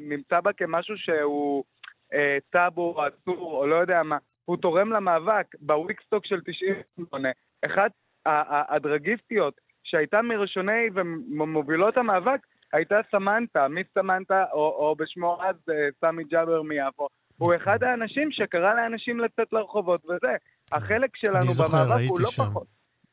נמצא בה כמשהו שהוא אה, טאבו, אסור, או לא יודע מה, הוא תורם למאבק. בוויקסטוק של 98, אחת הדרגיסטיות שהייתה מראשוני ומובילות המאבק, הייתה סמנטה, מיס סמנטה, או, או בשמו אז אה, סמי ג'אבר מיפו. הוא אחד האנשים שקרא לאנשים לצאת לרחובות, וזה. החלק שלנו במאבק הוא לא שם. פחות.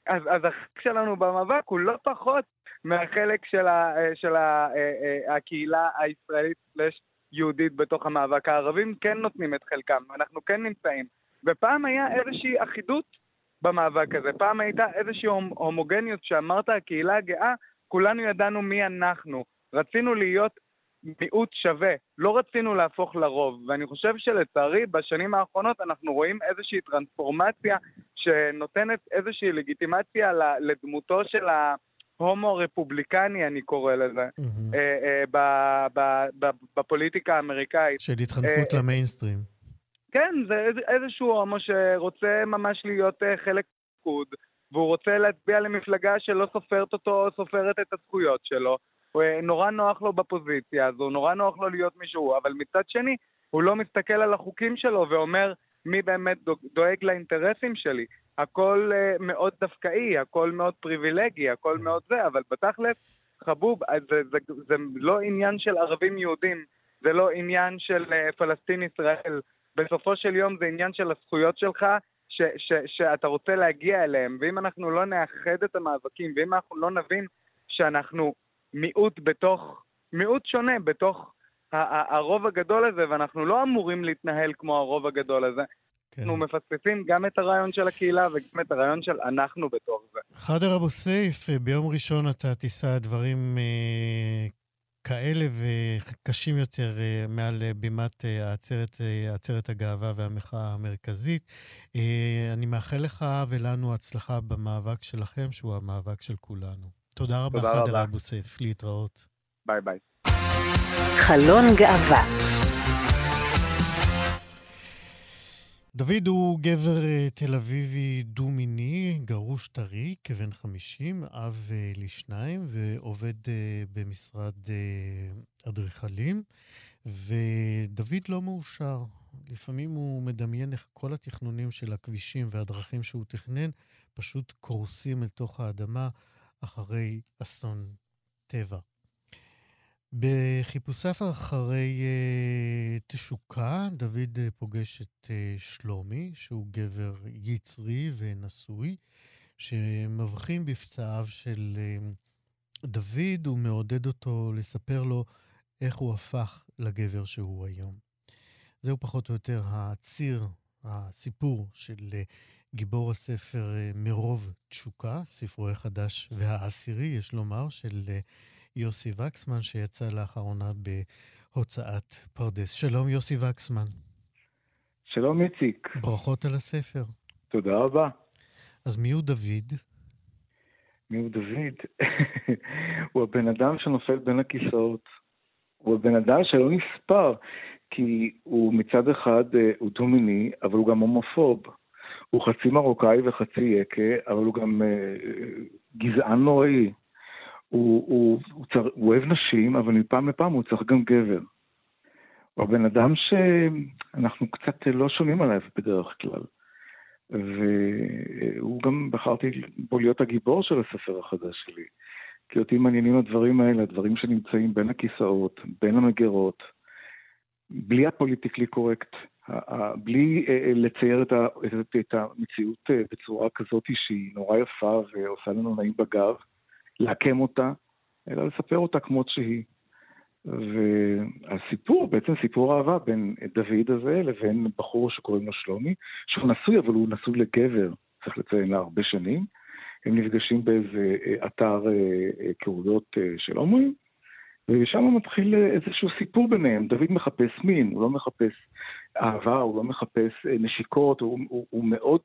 אז, אז החלק שלנו במאבק הוא לא פחות מהחלק של, ה, אה, של ה, אה, הקהילה הישראלית slash יהודית בתוך המאבק. הערבים כן נותנים את חלקם, אנחנו כן נמצאים. ופעם היה איזושהי אחידות במאבק הזה. פעם הייתה איזושהי הומוגניות שאמרת הקהילה הגאה, כולנו ידענו מי אנחנו. רצינו להיות מיעוט שווה, לא רצינו להפוך לרוב. ואני חושב שלצערי, בשנים האחרונות אנחנו רואים איזושהי טרנספורמציה שנותנת איזושהי לגיטימציה לדמותו של ההומו הרפובליקני, אני קורא לזה, mm-hmm. בפוליטיקה האמריקאית. של התחנפות למיינסטרים. כן, זה איזשהו הומו שרוצה ממש להיות חלק מהליכוד, והוא רוצה להצביע למפלגה שלא סופרת אותו או סופרת את הזכויות שלו. נורא נוח לו בפוזיציה הזו, נורא נוח לו להיות מישהו, אבל מצד שני, הוא לא מסתכל על החוקים שלו ואומר מי באמת דואג לאינטרסים שלי. הכל uh, מאוד דווקאי, הכל מאוד פריבילגי, הכל מאוד זה, אבל בתכלס, חבוב, זה, זה, זה, זה לא עניין של ערבים יהודים, זה לא עניין של פלסטין ישראל. בסופו של יום זה עניין של הזכויות שלך, ש, ש, שאתה רוצה להגיע אליהם. ואם אנחנו לא נאחד את המאבקים, ואם אנחנו לא נבין שאנחנו מיעוט בתוך, מיעוט שונה בתוך הרוב הגדול הזה, ואנחנו לא אמורים להתנהל כמו הרוב הגדול הזה. כן. אנחנו מפספסים גם את הרעיון של הקהילה וגם את הרעיון של אנחנו בתוך זה. חאדר אבו סייף, ביום ראשון אתה תישא דברים אה, כאלה וקשים יותר אה, מעל בימת אה, עצרת, אה, עצרת הגאווה והמחאה המרכזית. אני מאחל לך ולנו הצלחה במאבק שלכם, שהוא המאבק של כולנו. תודה רבה, חדר אבו סייף. להתראות. ביי ביי. חלון גאווה דוד הוא גבר אה, תל אביבי דו-מיני, גרוש טרי, כבן 50, אב אה, לשניים, ועובד אה, במשרד אדריכלים. ודוד לא מאושר. לפעמים הוא מדמיין איך כל התכנונים של הכבישים והדרכים שהוא תכנן פשוט קורסים אל תוך האדמה. אחרי אסון טבע. בחיפושיו אחרי uh, תשוקה, דוד uh, פוגש את uh, שלומי, שהוא גבר יצרי ונשוי, שמבחין בפצעיו של uh, דוד ומעודד אותו לספר לו איך הוא הפך לגבר שהוא היום. זהו פחות או יותר הציר, הסיפור של גיבור הספר אה, מרוב תשוקה, ספרו החדש והעשירי, יש לומר, של אה, יוסי וקסמן, שיצא לאחרונה בהוצאת פרדס. שלום, יוסי וקסמן. שלום, איציק. ברכות על הספר. תודה רבה. אז מי הוא דוד? מי הוא דוד? הוא הבן אדם שנופל בין הכיסאות. הוא הבן אדם שלא נספר, כי הוא מצד אחד, אה, הוא דו-מיני, אבל הוא גם הומופוב. הוא חצי מרוקאי וחצי יקה, אבל הוא גם uh, גזען נוראי. הוא, הוא, הוא, צר, הוא אוהב נשים, אבל מפעם לפעם הוא צריך גם גבר. הוא הבן אדם שאנחנו קצת לא שומעים עליו בדרך כלל. והוא גם, בחרתי בו להיות הגיבור של הספר החדש שלי. כי אותי מעניינים הדברים האלה, הדברים שנמצאים בין הכיסאות, בין המגירות, בלי הפוליטיקלי קורקט, בלי לצייר את, ה, את, המציאות בצורה כזאת שהיא נורא יפה ועושה לנו נעים בגב, לעקם אותה, אלא לספר אותה כמות שהיא. והסיפור, בעצם סיפור אהבה בין דוד הזה לבין בחור שקוראים לו שלומי, שהוא נשוי, אבל הוא נשוי לגבר, צריך לציין לה הרבה שנים. הם נפגשים באיזה אה, אתר אה, אה, של הומואים, ושם מתחיל איזשהו סיפור ביניהם. דוד מחפש מין, הוא לא מחפש אהבה, הוא לא מחפש נשיקות, הוא, הוא, הוא מאוד,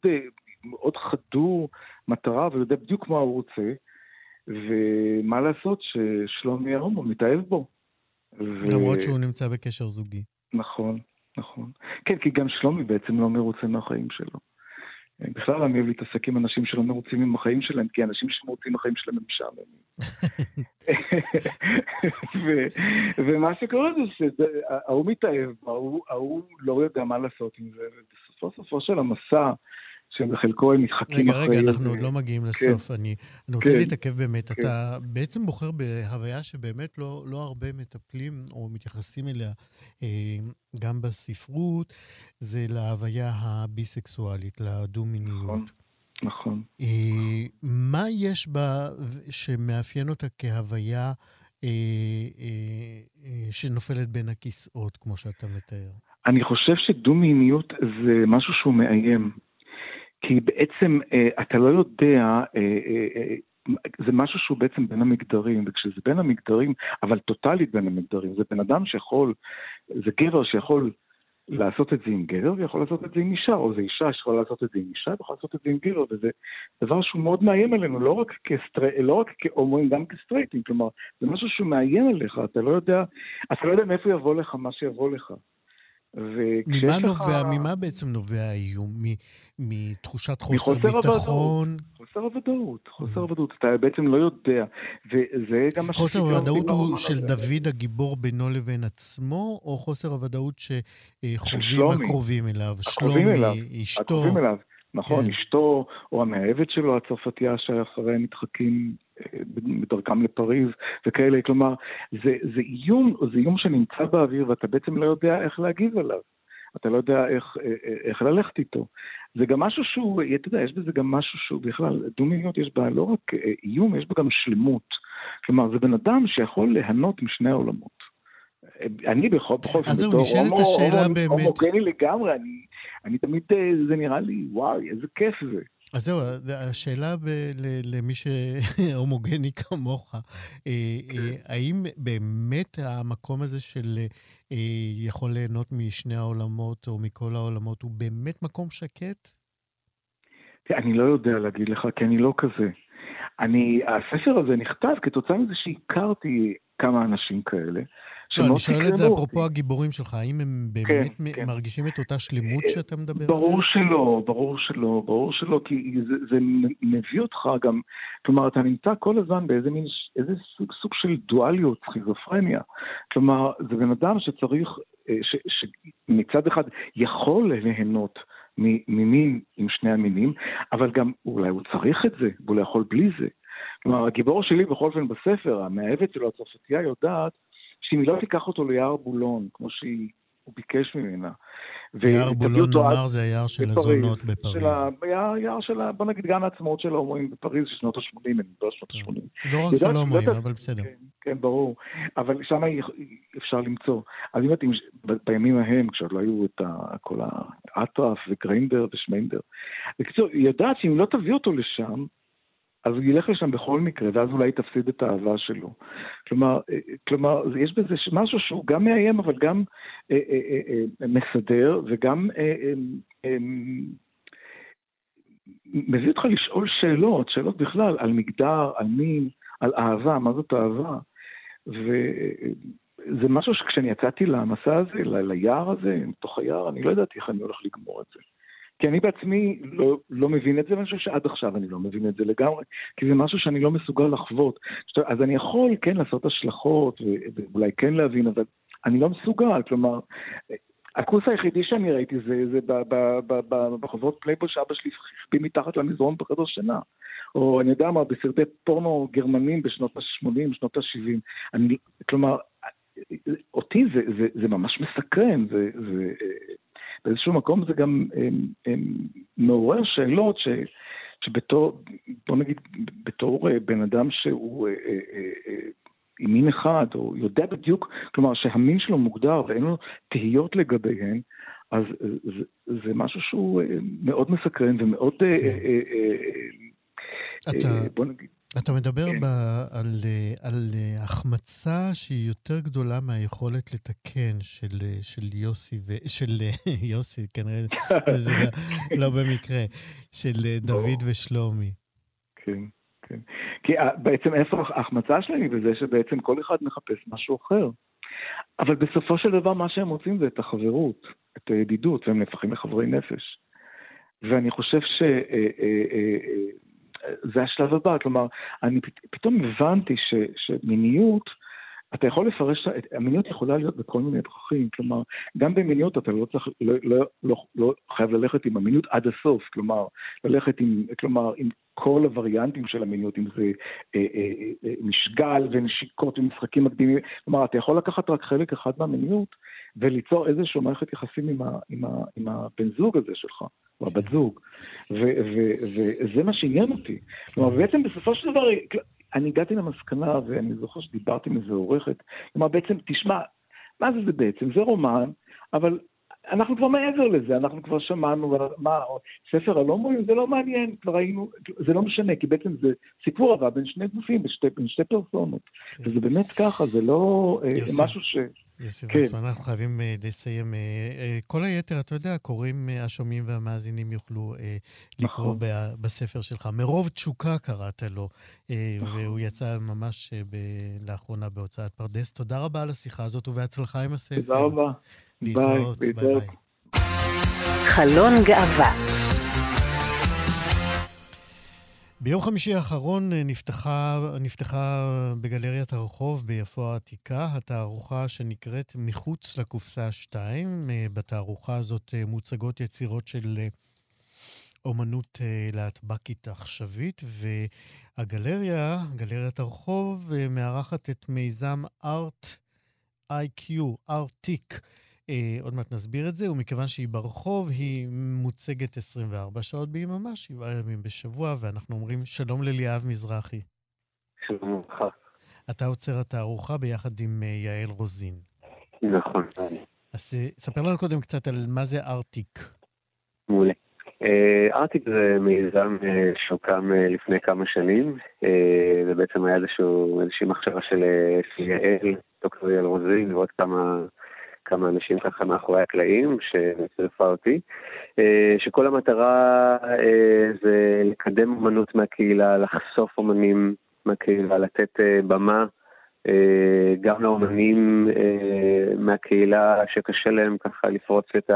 מאוד חדור מטרה ויודע בדיוק מה הוא רוצה. ומה לעשות ששלומי ההומו מתאהב בו. למרות ו... שהוא נמצא בקשר זוגי. נכון, נכון. כן, כי גם שלומי בעצם לא מרוצה מהחיים שלו. בכלל אני אוהב להתעסק עם אנשים שלא מרוצים עם החיים שלהם, כי אנשים שמרוצים מהחיים שלהם הם משעממים. ומה שקורה זה שההוא מתאהב, ההוא לא יודע מה לעשות עם זה, ובסופו סופו של המסע, שבחלקו הם מתחקים רגע, אחרי... רגע, רגע, אנחנו עוד לא מגיעים כן. לסוף. כן. אני, אני רוצה כן. להתעכב באמת. כן. אתה בעצם בוחר בהוויה שבאמת לא, לא הרבה מטפלים או מתייחסים אליה, אה, גם בספרות, זה להוויה הביסקסואלית, לדו-מיניות. נכון. נכון. אה, מה יש בה שמאפיין אותה כהוויה אה, אה, אה, שנופלת בין הכיסאות, כמו שאתה מתאר? אני חושב שדו-מיניות זה משהו שהוא מאיים. כי בעצם אה, אתה לא יודע, אה, אה, זה משהו שהוא בעצם בין המגדרים, וכשזה בין המגדרים, אבל טוטאלית בין המגדרים, זה בן אדם שיכול, זה גבר שיכול לעשות את זה עם גבר ויכול לעשות את זה עם אישה, או זה אישה שיכולה לעשות את זה עם אישה ויכולה לעשות את זה עם גבר, וזה דבר שהוא מאוד מאיים עלינו, לא רק, כסטר... לא רק כהומואים, גם כסטרייטים, כלומר, זה משהו שהוא מאיים עליך, אתה לא יודע, אתה לא יודע מאיפה יבוא לך מה שיבוא לך. ממה נובע, לך... ממה בעצם נובע האיום? מתחושת חוסר ביטחון? חוסר הוודאות, חוסר הוודאות. אתה בעצם לא יודע, וזה גם מה ש... חוסר הוודאות הוא של דוד הגיבור בינו לבין עצמו, או חוסר הוודאות שחווים הקרובים אליו? שלומי, אשתו? הקרובים אליו. נכון, כן. אשתו, או המאהבת שלו הצרפתייה שאחריה מתחקים אה, בדרכם לפריז וכאלה, כלומר, זה, זה איום, זה איום שנמצא באוויר ואתה בעצם לא יודע איך להגיב עליו. אתה לא יודע איך, אה, אה, איך ללכת איתו. זה גם משהו שהוא, אתה יודע, יש בזה גם משהו שהוא בכלל, דו-מיניות יש בה לא רק איום, יש בה גם שלמות. כלומר, זה בן אדם שיכול ליהנות משני העולמות. אני בכל זאת, בתור הומוגני לגמרי, אני, אני תמיד, אה, זה נראה לי, וואי, איזה כיף זה. אז זהו, השאלה ב- למי שהומוגני כמוך, אה, אה, כן. האם באמת המקום הזה של יכול ליהנות משני העולמות או מכל העולמות הוא באמת מקום שקט? אני לא יודע להגיד לך, כי אני לא כזה. אני, הספר הזה נכתב כתוצאה מזה שהכרתי כמה אנשים כאלה. לא, אני שואל את זה אפרופו הגיבורים שלך, האם הם באמת כן, כן. מרגישים את אותה שלמות אה, שאתה מדבר עליה? ברור שלא, ברור שלא, ברור שלא, כי זה, זה מביא אותך גם, כלומר, אתה נמצא כל הזמן באיזה מין, איזה סוג, סוג של דואליות, סכיזופרניה. כלומר, זה בן אדם שצריך, אה, ש, שמצד אחד יכול ליהנות ממין עם שני המינים, אבל גם אולי הוא צריך את זה, והוא לא יכול בלי זה. כלומר, הגיבור שלי בכל אופן בספר, המאהבת שלו, הצרפתייה, יודעת שאם היא לא תיקח אותו ליער בולון, כמו שהוא ביקש ממנה. יער בולון, נאמר, זה היער של הזונות בפריז. היער של, בוא נגיד, גם העצמאות של ההומואים בפריז של שנות ה-80, הם לא שנות ה-80. לא רק של ההומואים, אבל בסדר. כן, כן, ברור. אבל שם אפשר למצוא. אז אם אתם, בימים ההם, כשעוד לא היו את כל האטרף וגריינדר ושמיינדר, בקיצור, היא יודעת שאם לא תביא אותו לשם, אז הוא ילך לשם בכל מקרה, ואז אולי תפסיד את האהבה שלו. כלומר, אה, כלומר יש בזה משהו שהוא גם מאיים, אבל גם אה, אה, אה, מסדר, וגם אה, אה, אה, מביא אותך לשאול שאלות, שאלות בכלל, על מגדר, על מין, על אהבה, מה זאת אהבה. וזה משהו שכשאני יצאתי למסע הזה, ליער הזה, מתוך היער, אני לא ידעתי איך אני הולך לגמור את זה. כי אני בעצמי לא, לא מבין את זה, ואני חושב שעד עכשיו אני לא מבין את זה לגמרי, כי זה משהו שאני לא מסוגל לחוות. אז אני יכול כן לעשות השלכות, ואולי כן להבין, אבל אני לא מסוגל, כלומר, הכוס היחידי שאני ראיתי זה, זה בחוברות פלייבוי שאבא שלי החביא מתחת למזרון בחדר שינה. או אני יודע מה, בסרטי פורנו גרמנים בשנות ה-80, שנות ה-70. כלומר, אותי זה, זה, זה ממש מסקרן, זה, זה, באיזשהו מקום זה גם הם, הם, מעורר שאלות ש, שבתור, בוא נגיד, בתור בן אדם שהוא עם מין אחד, או יודע בדיוק, כלומר שהמין שלו מוגדר ואין לו תהיות לגביהן, אז זה, זה משהו שהוא מאוד מסקרן ומאוד, כן. אתה, בוא נגיד... אתה מדבר כן. ב, על, על החמצה שהיא יותר גדולה מהיכולת לתקן של, של יוסי, ו, של יוסי, כנראה זה לא, לא במקרה, של דוד ושלומי. כן. כן. כי בעצם איפה ההחמצה שלהם בזה שבעצם כל אחד מחפש משהו אחר. אבל בסופו של דבר מה שהם רוצים זה את החברות, את הידידות, והם נהפכים לחברי נפש. ואני חושב שזה השלב הבא, כלומר, אני פתאום הבנתי ש, שמיניות, אתה יכול לפרש, המיניות יכולה להיות בכל מיני דרכים, כלומר, גם במיניות אתה לא צריך, לא, לא, לא, לא חייב ללכת עם המיניות עד הסוף, כלומר, ללכת עם, כלומר, עם כל הווריאנטים של המיניות, אם זה אה, אה, אה, משגל ונשיקות ומשחקים מקדימים, כלומר, אתה יכול לקחת רק חלק אחד מהמיניות וליצור איזושהי מערכת יחסים עם, ה, עם, ה, עם הבן זוג הזה שלך, או הבת זוג, וזה מה שעניין אותי. כלומר, בעצם בסופו של דבר, אני הגעתי למסקנה, ואני זוכר שדיברתי עם איזה עורכת, כלומר, בעצם, תשמע, מה זה זה בעצם? זה רומן, אבל אנחנו כבר מעבר לזה, אנחנו כבר שמענו, מה, ספר על הומואים זה לא מעניין, כבר היינו, זה לא משנה, כי בעצם זה סיפור אהבה בין שני גופים, בין שתי, בין שתי פרסונות. כן. וזה באמת ככה, זה לא אה, יוסי, משהו ש... יוסי כן. רצון, אנחנו חייבים uh, לסיים. Uh, uh, כל היתר, אתה יודע, קוראים, uh, השומעים והמאזינים יוכלו uh, לקרוא נכון. ב- בספר שלך. מרוב תשוקה קראת לו, אה, נכון. והוא יצא ממש אה, ב- לאחרונה בהוצאת פרדס. תודה רבה על השיחה הזאת ובהצלחה עם הספר. תודה רבה. להתראות, ביי ביי. חלון גאווה ביום חמישי האחרון נפתחה, נפתחה בגלריית הרחוב ביפו העתיקה התערוכה שנקראת מחוץ לקופסה 2. בתערוכה הזאת מוצגות יצירות של אומנות להטבקית עכשווית, והגלריה, גלריית הרחוב, מארחת את מיזם ארט IQ, ארטיק. אה, עוד מעט נסביר את זה, ומכיוון שהיא ברחוב, היא מוצגת 24 שעות ביממה, שבעה ימים בשבוע, ואנחנו אומרים שלום לליאב מזרחי. שלום לך. אתה עוצר התערוכה ביחד עם uh, יעל רוזין. נכון. אז uh, ספר לנו קודם קצת על מה זה ארטיק. מעולה. Uh, ארטיק זה מיזם שהוקם לפני כמה שנים, ובעצם היה איזשהו, איזושהי מחשבה של יעל, דוקטור יעל רוזין ועוד כמה כמה אנשים ככה מאחורי הקלעים, שצירפה אותי, אה, שכל המטרה אה, זה לקדם אמנות מהקהילה, לחשוף אמנים מהקהילה, לתת אה, במה גם לאומנים מהקהילה שקשה להם ככה לפרוץ את,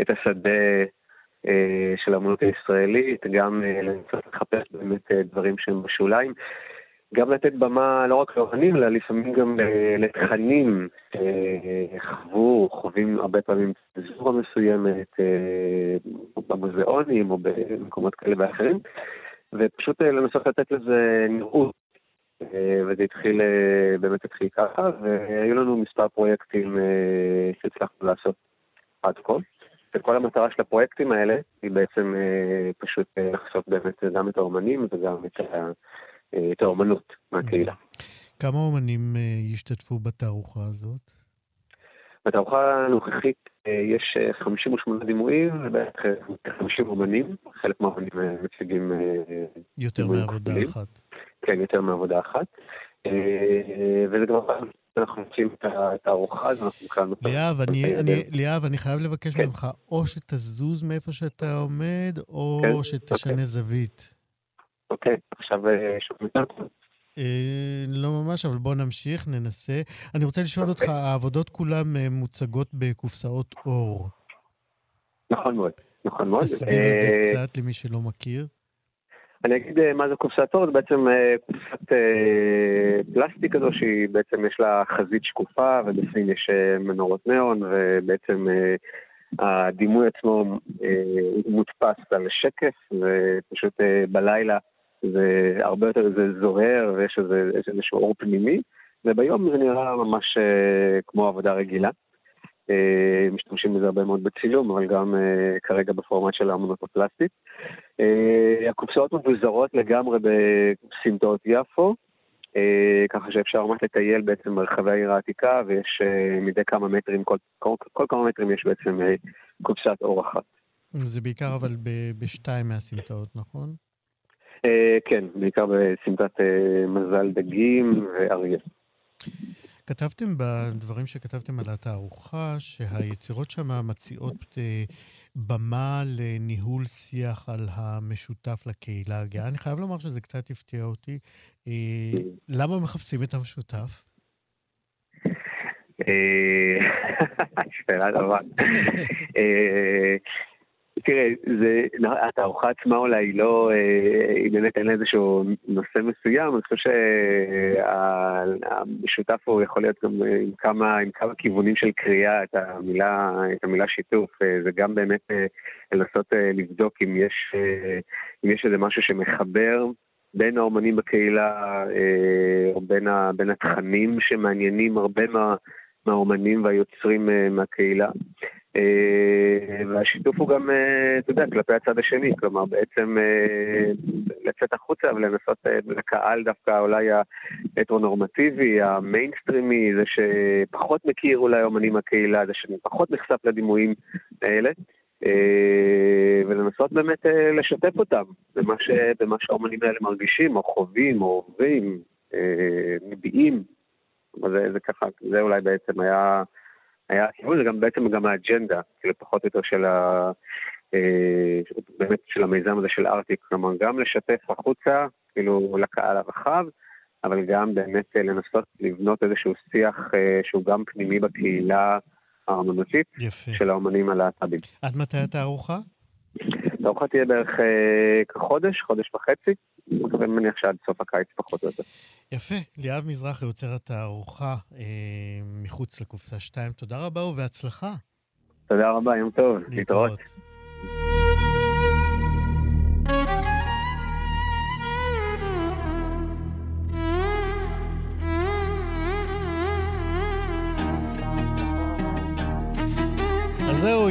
את השדה של האמנות הישראלית, גם לנסות לחפש באמת דברים שהם בשוליים. גם לתת במה לא רק לאומנים, אלא לפעמים גם אה, לתכנים אה, חוו, חווים הרבה פעמים צנזורה מסוימת, אה, במוזיאונים או במקומות כאלה ואחרים, ופשוט לנסות לתת לזה נראות. וזה התחיל, באמת התחיל ככה, והיו לנו מספר פרויקטים שהצלחנו לעשות עד כה. וכל המטרה של הפרויקטים האלה היא בעצם פשוט לחשוף באמת גם את האומנים וגם את ה... את האומנות מהקהילה. כמה אומנים אה, ישתתפו בתערוכה הזאת? בתערוכה הנוכחית אה, יש 58 אה, דימויים ובערך 50 אומנים, חלק מהאומנים מציגים... יותר מעבודה אחת. כן, יותר מעבודה אחת. וזה גם אנחנו מוצאים את התערוכה, אז אנחנו בכלל... ליאב, אני, אני, ליאב, אני חייב לבקש כן. ממך, או שתזוז מאיפה שאתה עומד, או כן? שתשנה אוקיי. זווית. אוקיי, עכשיו אה, שומעים יותר טוב? אה, לא ממש, אבל בוא נמשיך, ננסה. אני רוצה לשאול אותך, העבודות כולן אה, מוצגות בקופסאות אור. נכון מאוד, נכון מאוד. תסביר על זה קצת למי שלא מכיר. אני אגיד מה זה קופסת אור, זה בעצם קופסת פלסטיק כזו שהיא בעצם יש לה חזית שקופה ובפנים יש מנורות ניאון ובעצם הדימוי עצמו מודפס על שקף ופשוט בלילה זה הרבה יותר, זה זוהר ויש איזה, איזשהו אור פנימי, וביום זה נראה ממש כמו עבודה רגילה. משתמשים בזה הרבה מאוד בצילום, אבל גם כרגע בפורמט של האמנות הפלסטית. הקופסאות מבוזרות לגמרי בסמטאות יפו, ככה שאפשר ממש לטייל בעצם מרחבי העיר העתיקה, ויש מדי כמה מטרים, כל, כל, כל כמה מטרים יש בעצם קופסת אור אחת. זה בעיקר אבל בשתיים מהסמטאות, נכון? Uh, כן, בעיקר בסמטת uh, מזל דגים ואריה. כתבתם בדברים שכתבתם על התערוכה שהיצירות שם מציעות uh, במה לניהול שיח על המשותף לקהילה הגאה. אני חייב לומר שזה קצת הפתיע אותי. למה מחפשים את המשותף? שאלה טובה. תראה, זה, התערוכה עצמה אולי היא לא, אה, היא באמת אין איזשהו נושא מסוים, אני חושב שהמשותף הוא יכול להיות גם עם כמה, עם כמה כיוונים של קריאה את המילה, את המילה שיתוף, אה, זה גם באמת אה, לנסות לבדוק אם יש, אם יש איזה משהו שמחבר בין האומנים בקהילה, או בין, ה, בין התכנים שמעניינים הרבה מה, מהאומנים והיוצרים מהקהילה. אה, והשיתוף הוא גם, אה, אתה יודע, כלפי הצד השני, כלומר בעצם אה, לצאת החוצה ולנסות לקהל דווקא אולי ההטרונורמטיבי, המיינסטרימי, זה שפחות מכיר אולי אומנים מהקהילה, זה שפחות נחשף לדימויים האלה. ולנסות באמת לשתף אותם במה, ש, במה שהאומנים האלה מרגישים, או חווים, או עוברים, מביעים. זה, זה ככה, זה אולי בעצם היה היה הכיוון, זה גם בעצם גם האג'נדה, כאילו פחות או יותר של ה... אה, באמת של המיזם הזה של ארטיק, כלומר גם לשתף החוצה, כאילו לקהל הרחב, אבל גם באמת אה, לנסות לבנות איזשהו שיח אה, שהוא גם פנימי בקהילה האמנותית של האומנים הלהט"בים. עד מתי התערוכה? התערוכה תהיה בערך כחודש, חודש וחצי. מקווה מניח שעד סוף הקיץ פחות או יותר. יפה. ליאב מזרחי יוצר התערוכה אה, מחוץ לקופסה 2. תודה רבה ובהצלחה. תודה רבה, יום טוב. להתראות. להתראות.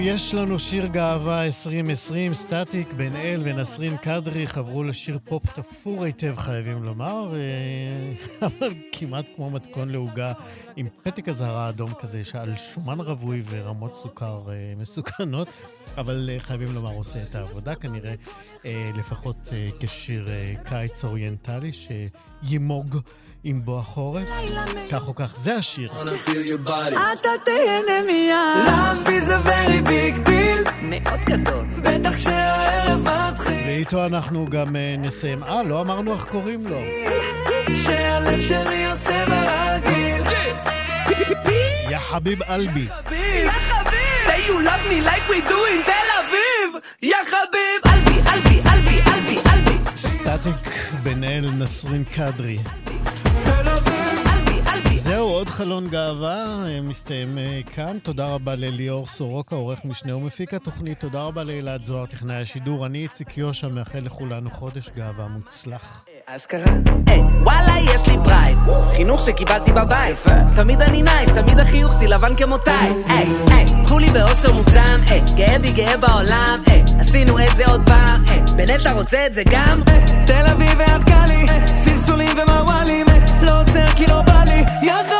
יש לנו שיר גאווה 2020, סטטיק, בן אל ונסרין קדרי חברו לשיר פופ תפור היטב, חייבים לומר, אה, אבל כמעט כמו מתכון לעוגה עם פתק אזהרה אדום כזה, שעל שומן רווי ורמות סוכר אה, מסוכנות, אבל אה, חייבים לומר, עושה את העבודה כנראה, לפחות כשיר קיץ אוריינטלי שימוג. עם בוא החורף. כך או כך, זה השיר. אתה תהנה מיד. ואיתו אנחנו גם uh, נסיים. אה, לא אמרנו איך קוראים לו. שהלב שלי עושה ברגיל. יא חביב אלבי. יא חביב. say you love me like we do in תל אביב. יא חביב. אלבי, אלבי, אלבי, אלבי, אלבי. סטטיק בן אל נסרין קדרי. זהו, עוד חלון גאווה אה, מסתיים אה, כאן. תודה רבה לליאור סורוקה, עורך משנה ומפיק התוכנית. תודה רבה לאלעד זוהר, טכנאי השידור. אני איציק יושע, מאחל לכולנו חודש גאווה מוצלח. אשכרה? היי, וואלה, יש לי פרייד. חינוך שקיבלתי בבית. תמיד אני נייס, תמיד החיוך שלי לבן כמותיי. היי, היי, קחו לי באושר מוגזם. היי, גאה בי גאה בעולם. היי, עשינו את זה עוד פעם. היי, בנט אתה רוצה את זה גם? תל אביב ועד קאלי, סלסולים ומוואלים. לא עוצר כי לא בא לי, יא חביב